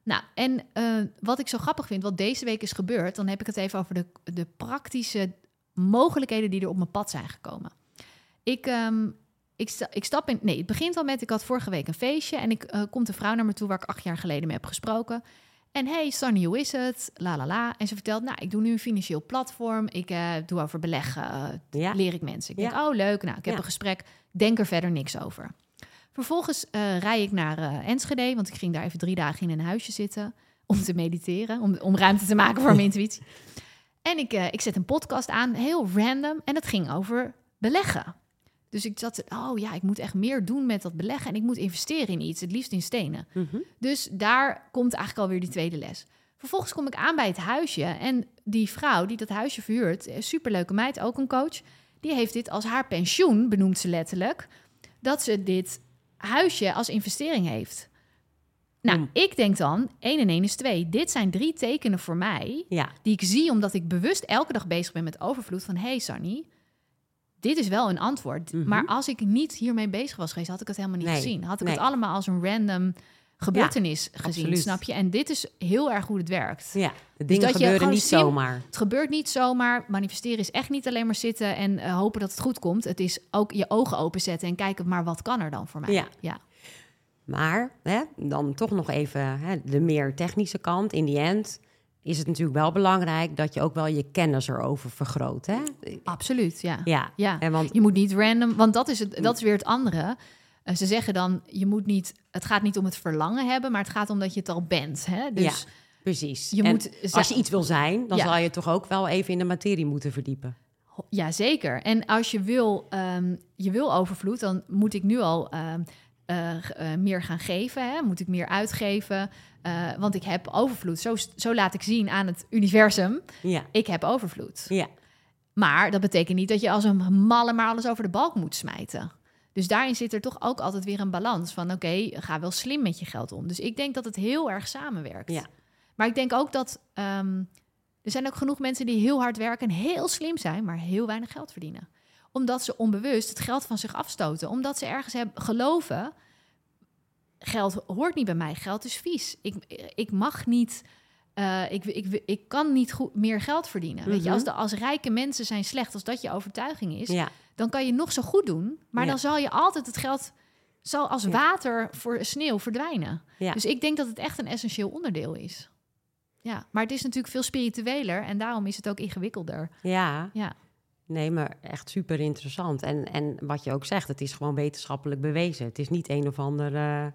Nou, en eh, wat ik zo grappig vind, wat deze week is gebeurd, dan heb ik het even over de, de praktische mogelijkheden die er op mijn pad zijn gekomen. Ik, ehm, ik, sta, ik stap in. Nee, het begint al met. Ik had vorige week een feestje en ik eh, komt een vrouw naar me toe waar ik acht jaar geleden mee heb gesproken. En hey, Sunny, hoe is het? La la la. En ze vertelt, nou, ik doe nu een financieel platform. Ik eh, doe over beleggen.
Ja.
leer ik mensen. Ik
Ja.
denk, oh leuk. Nou, ik heb
Ja.
een gesprek. Denk er verder niks over. Vervolgens eh rij ik naar eh, Enschede, want ik ging daar even drie dagen in een huisje zitten om te mediteren, om, om ruimte te maken voor mijn intuïtie. En ik, eh, ik zet een podcast aan, heel random, en het ging over beleggen. Dus ik zat, oh ja, ik moet echt meer doen met dat beleggen en ik moet investeren in iets, het liefst in stenen.
Mhm.
Dus daar komt eigenlijk alweer die tweede les. Vervolgens kom ik aan bij het huisje en die vrouw die dat huisje verhuurt, superleuke meid, ook een coach, die heeft dit als haar pensioen, benoemt ze letterlijk, dat ze dit huisje als investering heeft. Nou,
Hmm.
ik denk dan, 1 en 1 is 2. Dit zijn drie tekenen voor mij
Ja,
die ik zie omdat ik bewust elke dag bezig ben met overvloed van hey Sunny, dit is wel een antwoord.
Mhm.
Maar als ik niet hiermee bezig was geweest, had ik het helemaal niet
Nee,
gezien. Had ik
nee.
het allemaal als een random gebeurtenis gezien,
absoluut.
snap je? En dit is heel erg hoe het werkt.
ja. de dingen
dat je
gebeuren niet zomaar.
Het gebeurt niet zomaar. Manifesteren is echt niet alleen maar zitten en eh, hopen dat het goed komt. Het is ook je ogen openzetten en kijken, maar wat kan er dan voor mij?
Ja.
ja.
Maar hè, dan toch nog even hè, de meer technische kant. In die end is het natuurlijk wel belangrijk dat je ook wel je kennis erover vergroot. Hè?
absoluut. Ja.
Ja,
ja.
En want
Je moet niet random, want dat is, het, dat is weer het andere. Eh, ze zeggen dan, je moet niet, het gaat niet om het verlangen hebben, maar het gaat om dat je het al bent. Hè? Dus
Ja, precies.
je
En
moet,
als je iets wil zijn, dan
Ja.
zal je toch ook wel even in de materie moeten verdiepen.
Ja, zeker. En als je wil, ehm, je wil overvloed, dan moet ik nu al ehm, eh, eh, meer gaan geven. Hè? Moet ik meer uitgeven? Want ik heb overvloed. Zo, zo laat ik zien aan het universum,
Ja,
ik heb overvloed.
ja,
Maar dat betekent niet dat je als een malle maar alles over de balk moet smijten. Dus daarin zit er toch ook altijd weer een balans van... oké, ga wel slim met je geld om. Dus ik denk dat het heel erg samenwerkt.
Ja.
Maar ik denk ook dat... ehm, er zijn ook genoeg mensen die heel hard werken en heel slim zijn... maar heel weinig geld verdienen. Omdat ze onbewust het geld van zich afstoten. Omdat ze ergens hebben geloven... geld hoort niet bij mij, geld is vies. Ik, ik mag niet... eh, ik, ik, ik kan niet goed, meer geld verdienen. Weet je,
Mhm.
als, de, als rijke mensen zijn slecht, als dat je overtuiging is,
ja,
dan kan je nog zo goed doen, maar
Ja.
dan zal je altijd het geld zal als
Ja.
water voor sneeuw verdwijnen. Dus ik denk dat het echt een essentieel onderdeel is. Ja, maar het is natuurlijk veel spiritueler en daarom is het ook ingewikkelder.
ja.
Ja,
Nee, maar echt super interessant. En, en wat je ook zegt, het is gewoon wetenschappelijk bewezen. Het is niet een of ander eh,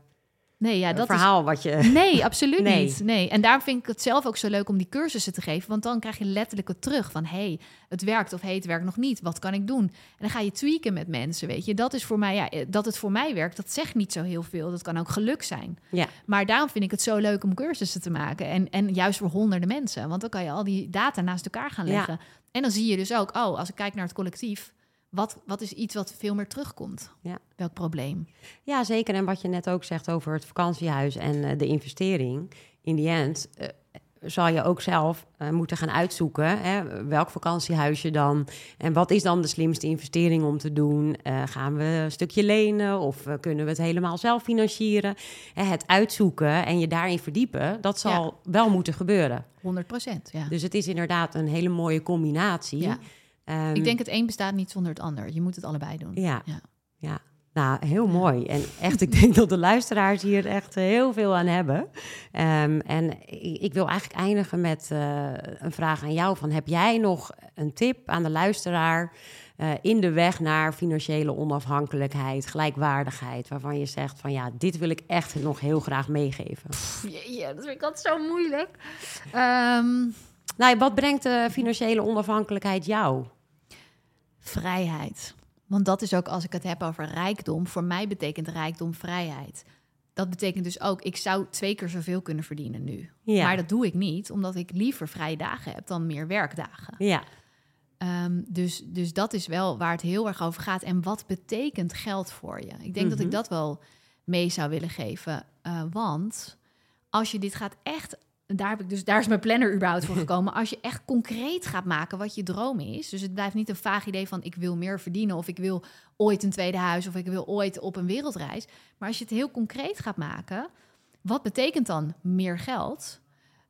nee, ja, dat
verhaal wat je...
Nee, absoluut
Nee.
niet. Nee, en daarom vind ik het zelf ook zo leuk om die cursussen te geven, want dan krijg je letterlijk het terug van hey, het werkt of hey, het werkt nog niet. Wat kan ik doen? En dan ga je tweaken met mensen, weet je. Dat is voor mij ja, eh, dat het voor mij werkt. Dat zegt niet zo heel veel. Dat kan ook geluk zijn.
Ja,
Maar daarom vind ik het zo leuk om cursussen te maken. En, en juist voor honderden mensen. Want dan kan je al die data naast elkaar gaan
Ja.
leggen. En dan zie je dus ook, oh, als ik kijk naar het collectief, wat, wat is iets wat veel meer terugkomt?
Ja.
Welk probleem?
Ja, zeker. En wat je net ook zegt over het vakantiehuis en eh, de investering. In die end eh, zal je ook zelf eh, moeten gaan uitzoeken hè, welk vakantiehuis je dan... en wat is dan de slimste investering om te doen? Gaan we een stukje lenen of kunnen we het helemaal zelf financieren? Het uitzoeken en je daarin verdiepen, dat zal wel moeten gebeuren.
100 procent, ja.
Dus het is inderdaad een hele mooie combinatie.
ja.
Ehm,
ik denk het een bestaat niet zonder het ander. Je moet het allebei doen.
Ja,
Ja.
ja. Nou, heel mooi. En echt, ik denk dat de luisteraars hier echt eh, heel veel aan hebben. Ehm, en ik, ik wil eigenlijk eindigen met eh, een vraag aan jou. Van, heb jij nog een tip aan de luisteraar... eh, in de weg naar financiële onafhankelijkheid, gelijkwaardigheid, waarvan je zegt van ja, dit wil ik echt nog heel graag meegeven?
Ja, dat vind ik altijd zo moeilijk. Ehm,
nou, wat brengt de financiële onafhankelijkheid jou?
Vrijheid. Want dat is ook als ik het heb over rijkdom. Voor mij betekent rijkdom vrijheid. Dat betekent dus ook, ik zou twee keer zoveel kunnen verdienen nu.
Ja.
Maar dat doe ik niet, omdat ik liever vrije dagen heb dan meer werkdagen.
Ja,
Ehm, dus, dus dat is wel waar het heel erg over gaat. En wat betekent geld voor je? Ik denk dat ik
Mhm.
dat wel mee zou willen geven. Eh, want als je dit gaat echt. Daar, heb ik dus, daar is mijn planner überhaupt voor gekomen. Als je echt concreet gaat maken wat je droom is. Dus het blijft niet een vaag idee van ik wil meer verdienen. Of ik wil ooit een tweede huis. Of ik wil ooit op een wereldreis. Maar als je het heel concreet gaat maken. Wat betekent dan meer geld?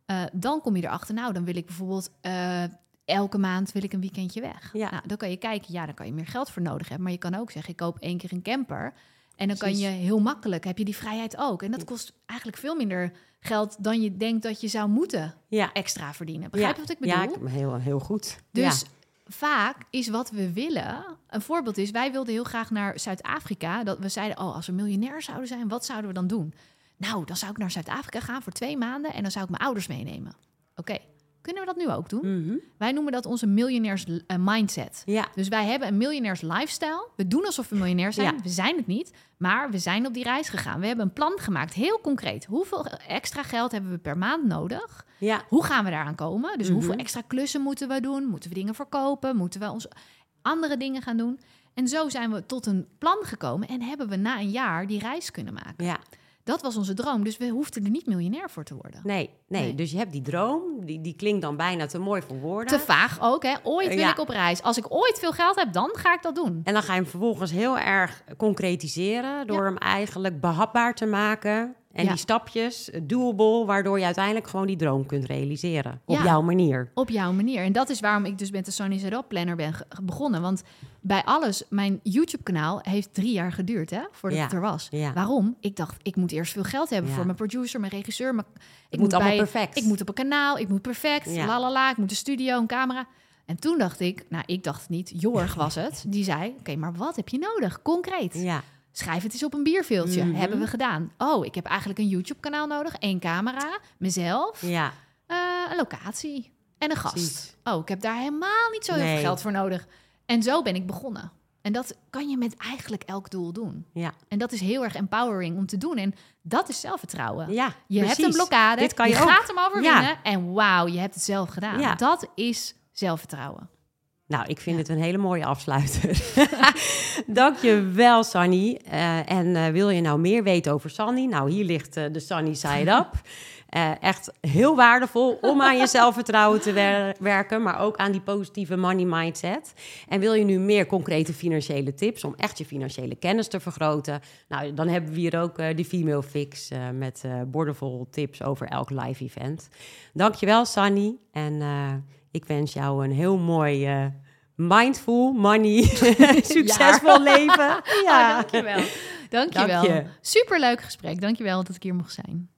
Eh, dan kom je erachter. Nou, dan wil ik bijvoorbeeld eh, elke maand wil ik een weekendje weg.
Ja.
Nou, dan kan je kijken, ja, dan kan je meer geld voor nodig hebben. Maar je kan ook zeggen, ik koop één keer een camper. En dan kan je heel makkelijk, heb je die vrijheid ook. En dat kost eigenlijk veel minder geld dan je denkt dat je zou moeten
ja.
extra verdienen. Begrijp je wat ik bedoel?
Ja, ik- heel, heel goed.
Dus
Ja.
vaak is wat we willen. Een voorbeeld is, wij wilden heel graag naar Zuid-Afrika. Dat we zeiden, oh, als we miljonair zouden zijn, wat zouden we dan doen? Nou, dan zou ik naar Zuid-Afrika gaan voor twee maanden en dan zou ik mijn ouders meenemen. Oké, kunnen we dat nu ook doen?
Mhm.
Wij noemen dat onze miljonairs eh, mindset.
Ja,
Dus wij hebben een miljonairs lifestyle. We doen alsof we miljonair zijn.
Ja.
We zijn het niet. Maar we zijn op die reis gegaan. We hebben een plan gemaakt, heel concreet. Hoeveel extra geld hebben we per maand nodig?
ja,
Hoe gaan we daaraan komen? Dus
Mhm.
hoeveel extra klussen moeten we doen? Moeten we dingen verkopen? Moeten we ons andere dingen gaan doen? En zo zijn we tot een plan gekomen en hebben we na een jaar die reis kunnen maken.
ja.
Dat was onze droom, dus we hoefden er niet miljonair voor te worden.
Nee, nee,
Nee.
dus je hebt die droom, die, die klinkt dan bijna te mooi voor woorden.
Te vaag ook, hè? Ooit wil
Ja.
ik op reis. Als ik ooit veel geld heb, dan ga ik dat doen.
En dan ga je hem vervolgens heel erg concretiseren door
Ja.
hem eigenlijk behapbaar te maken. En
Ja.
die stapjes, eh, doable, waardoor je uiteindelijk gewoon die droom kunt realiseren. Op
Ja.
jouw manier.
Op jouw manier. En dat is waarom ik dus met de Sony Zero Planner ben begonnen. Want bij alles, mijn YouTube-kanaal heeft drie jaar geduurd, hè, voordat
Ja.
het er was. Waarom? Ik dacht, ik moet eerst veel geld hebben voor mijn producer, mijn regisseur. Ik
moet allemaal
bij-
perfect.
Ik moet op een kanaal, ik moet perfect, la la la, ik moet een studio, een camera. En toen dacht ik, nou, ik dacht het niet, Jorg was het. Die zei, oké, maar wat heb je nodig? Concreet.
Ja,
Schrijf het eens op een bierveeltje.
Mhm.
Hebben we gedaan. Oh, ik heb eigenlijk een YouTube-kanaal nodig, één camera, mezelf,
ja,
eh, een locatie en een gast.
precies.
Oh, ik heb daar helemaal niet zo heel
Nee.
veel geld voor nodig. En zo ben ik begonnen. En dat kan je met eigenlijk elk doel doen.
Ja,
En dat is heel erg empowering om te doen. En dat is zelfvertrouwen.
ja
je hebt een blokkade,
Dit kan
je,
je
gaat hem overwinnen en wauw, je hebt het zelf gedaan.
Ja.
Dat is zelfvertrouwen.
Nou, ik vind het een hele mooie afsluiter. Dank je wel, Sunny. Eh, en eh, wil je nou meer weten over Sunny? Nou, hier ligt eh, de Sunny Side Up. Echt heel waardevol om aan je zelfvertrouwen te wer- werken, maar ook aan die positieve money mindset. En wil je nu meer concrete financiële tips om echt je financiële kennis te vergroten? Nou, dan hebben we hier ook de Female Fix met bordenvol tips over elk live event. Dankjewel, Sunny. En ik wens jou een heel mooi mindful, money, succesvol leven.
Ja, dankjewel. Dankjewel.
Dank je.
Superleuk gesprek. Dankjewel dat ik hier mocht zijn.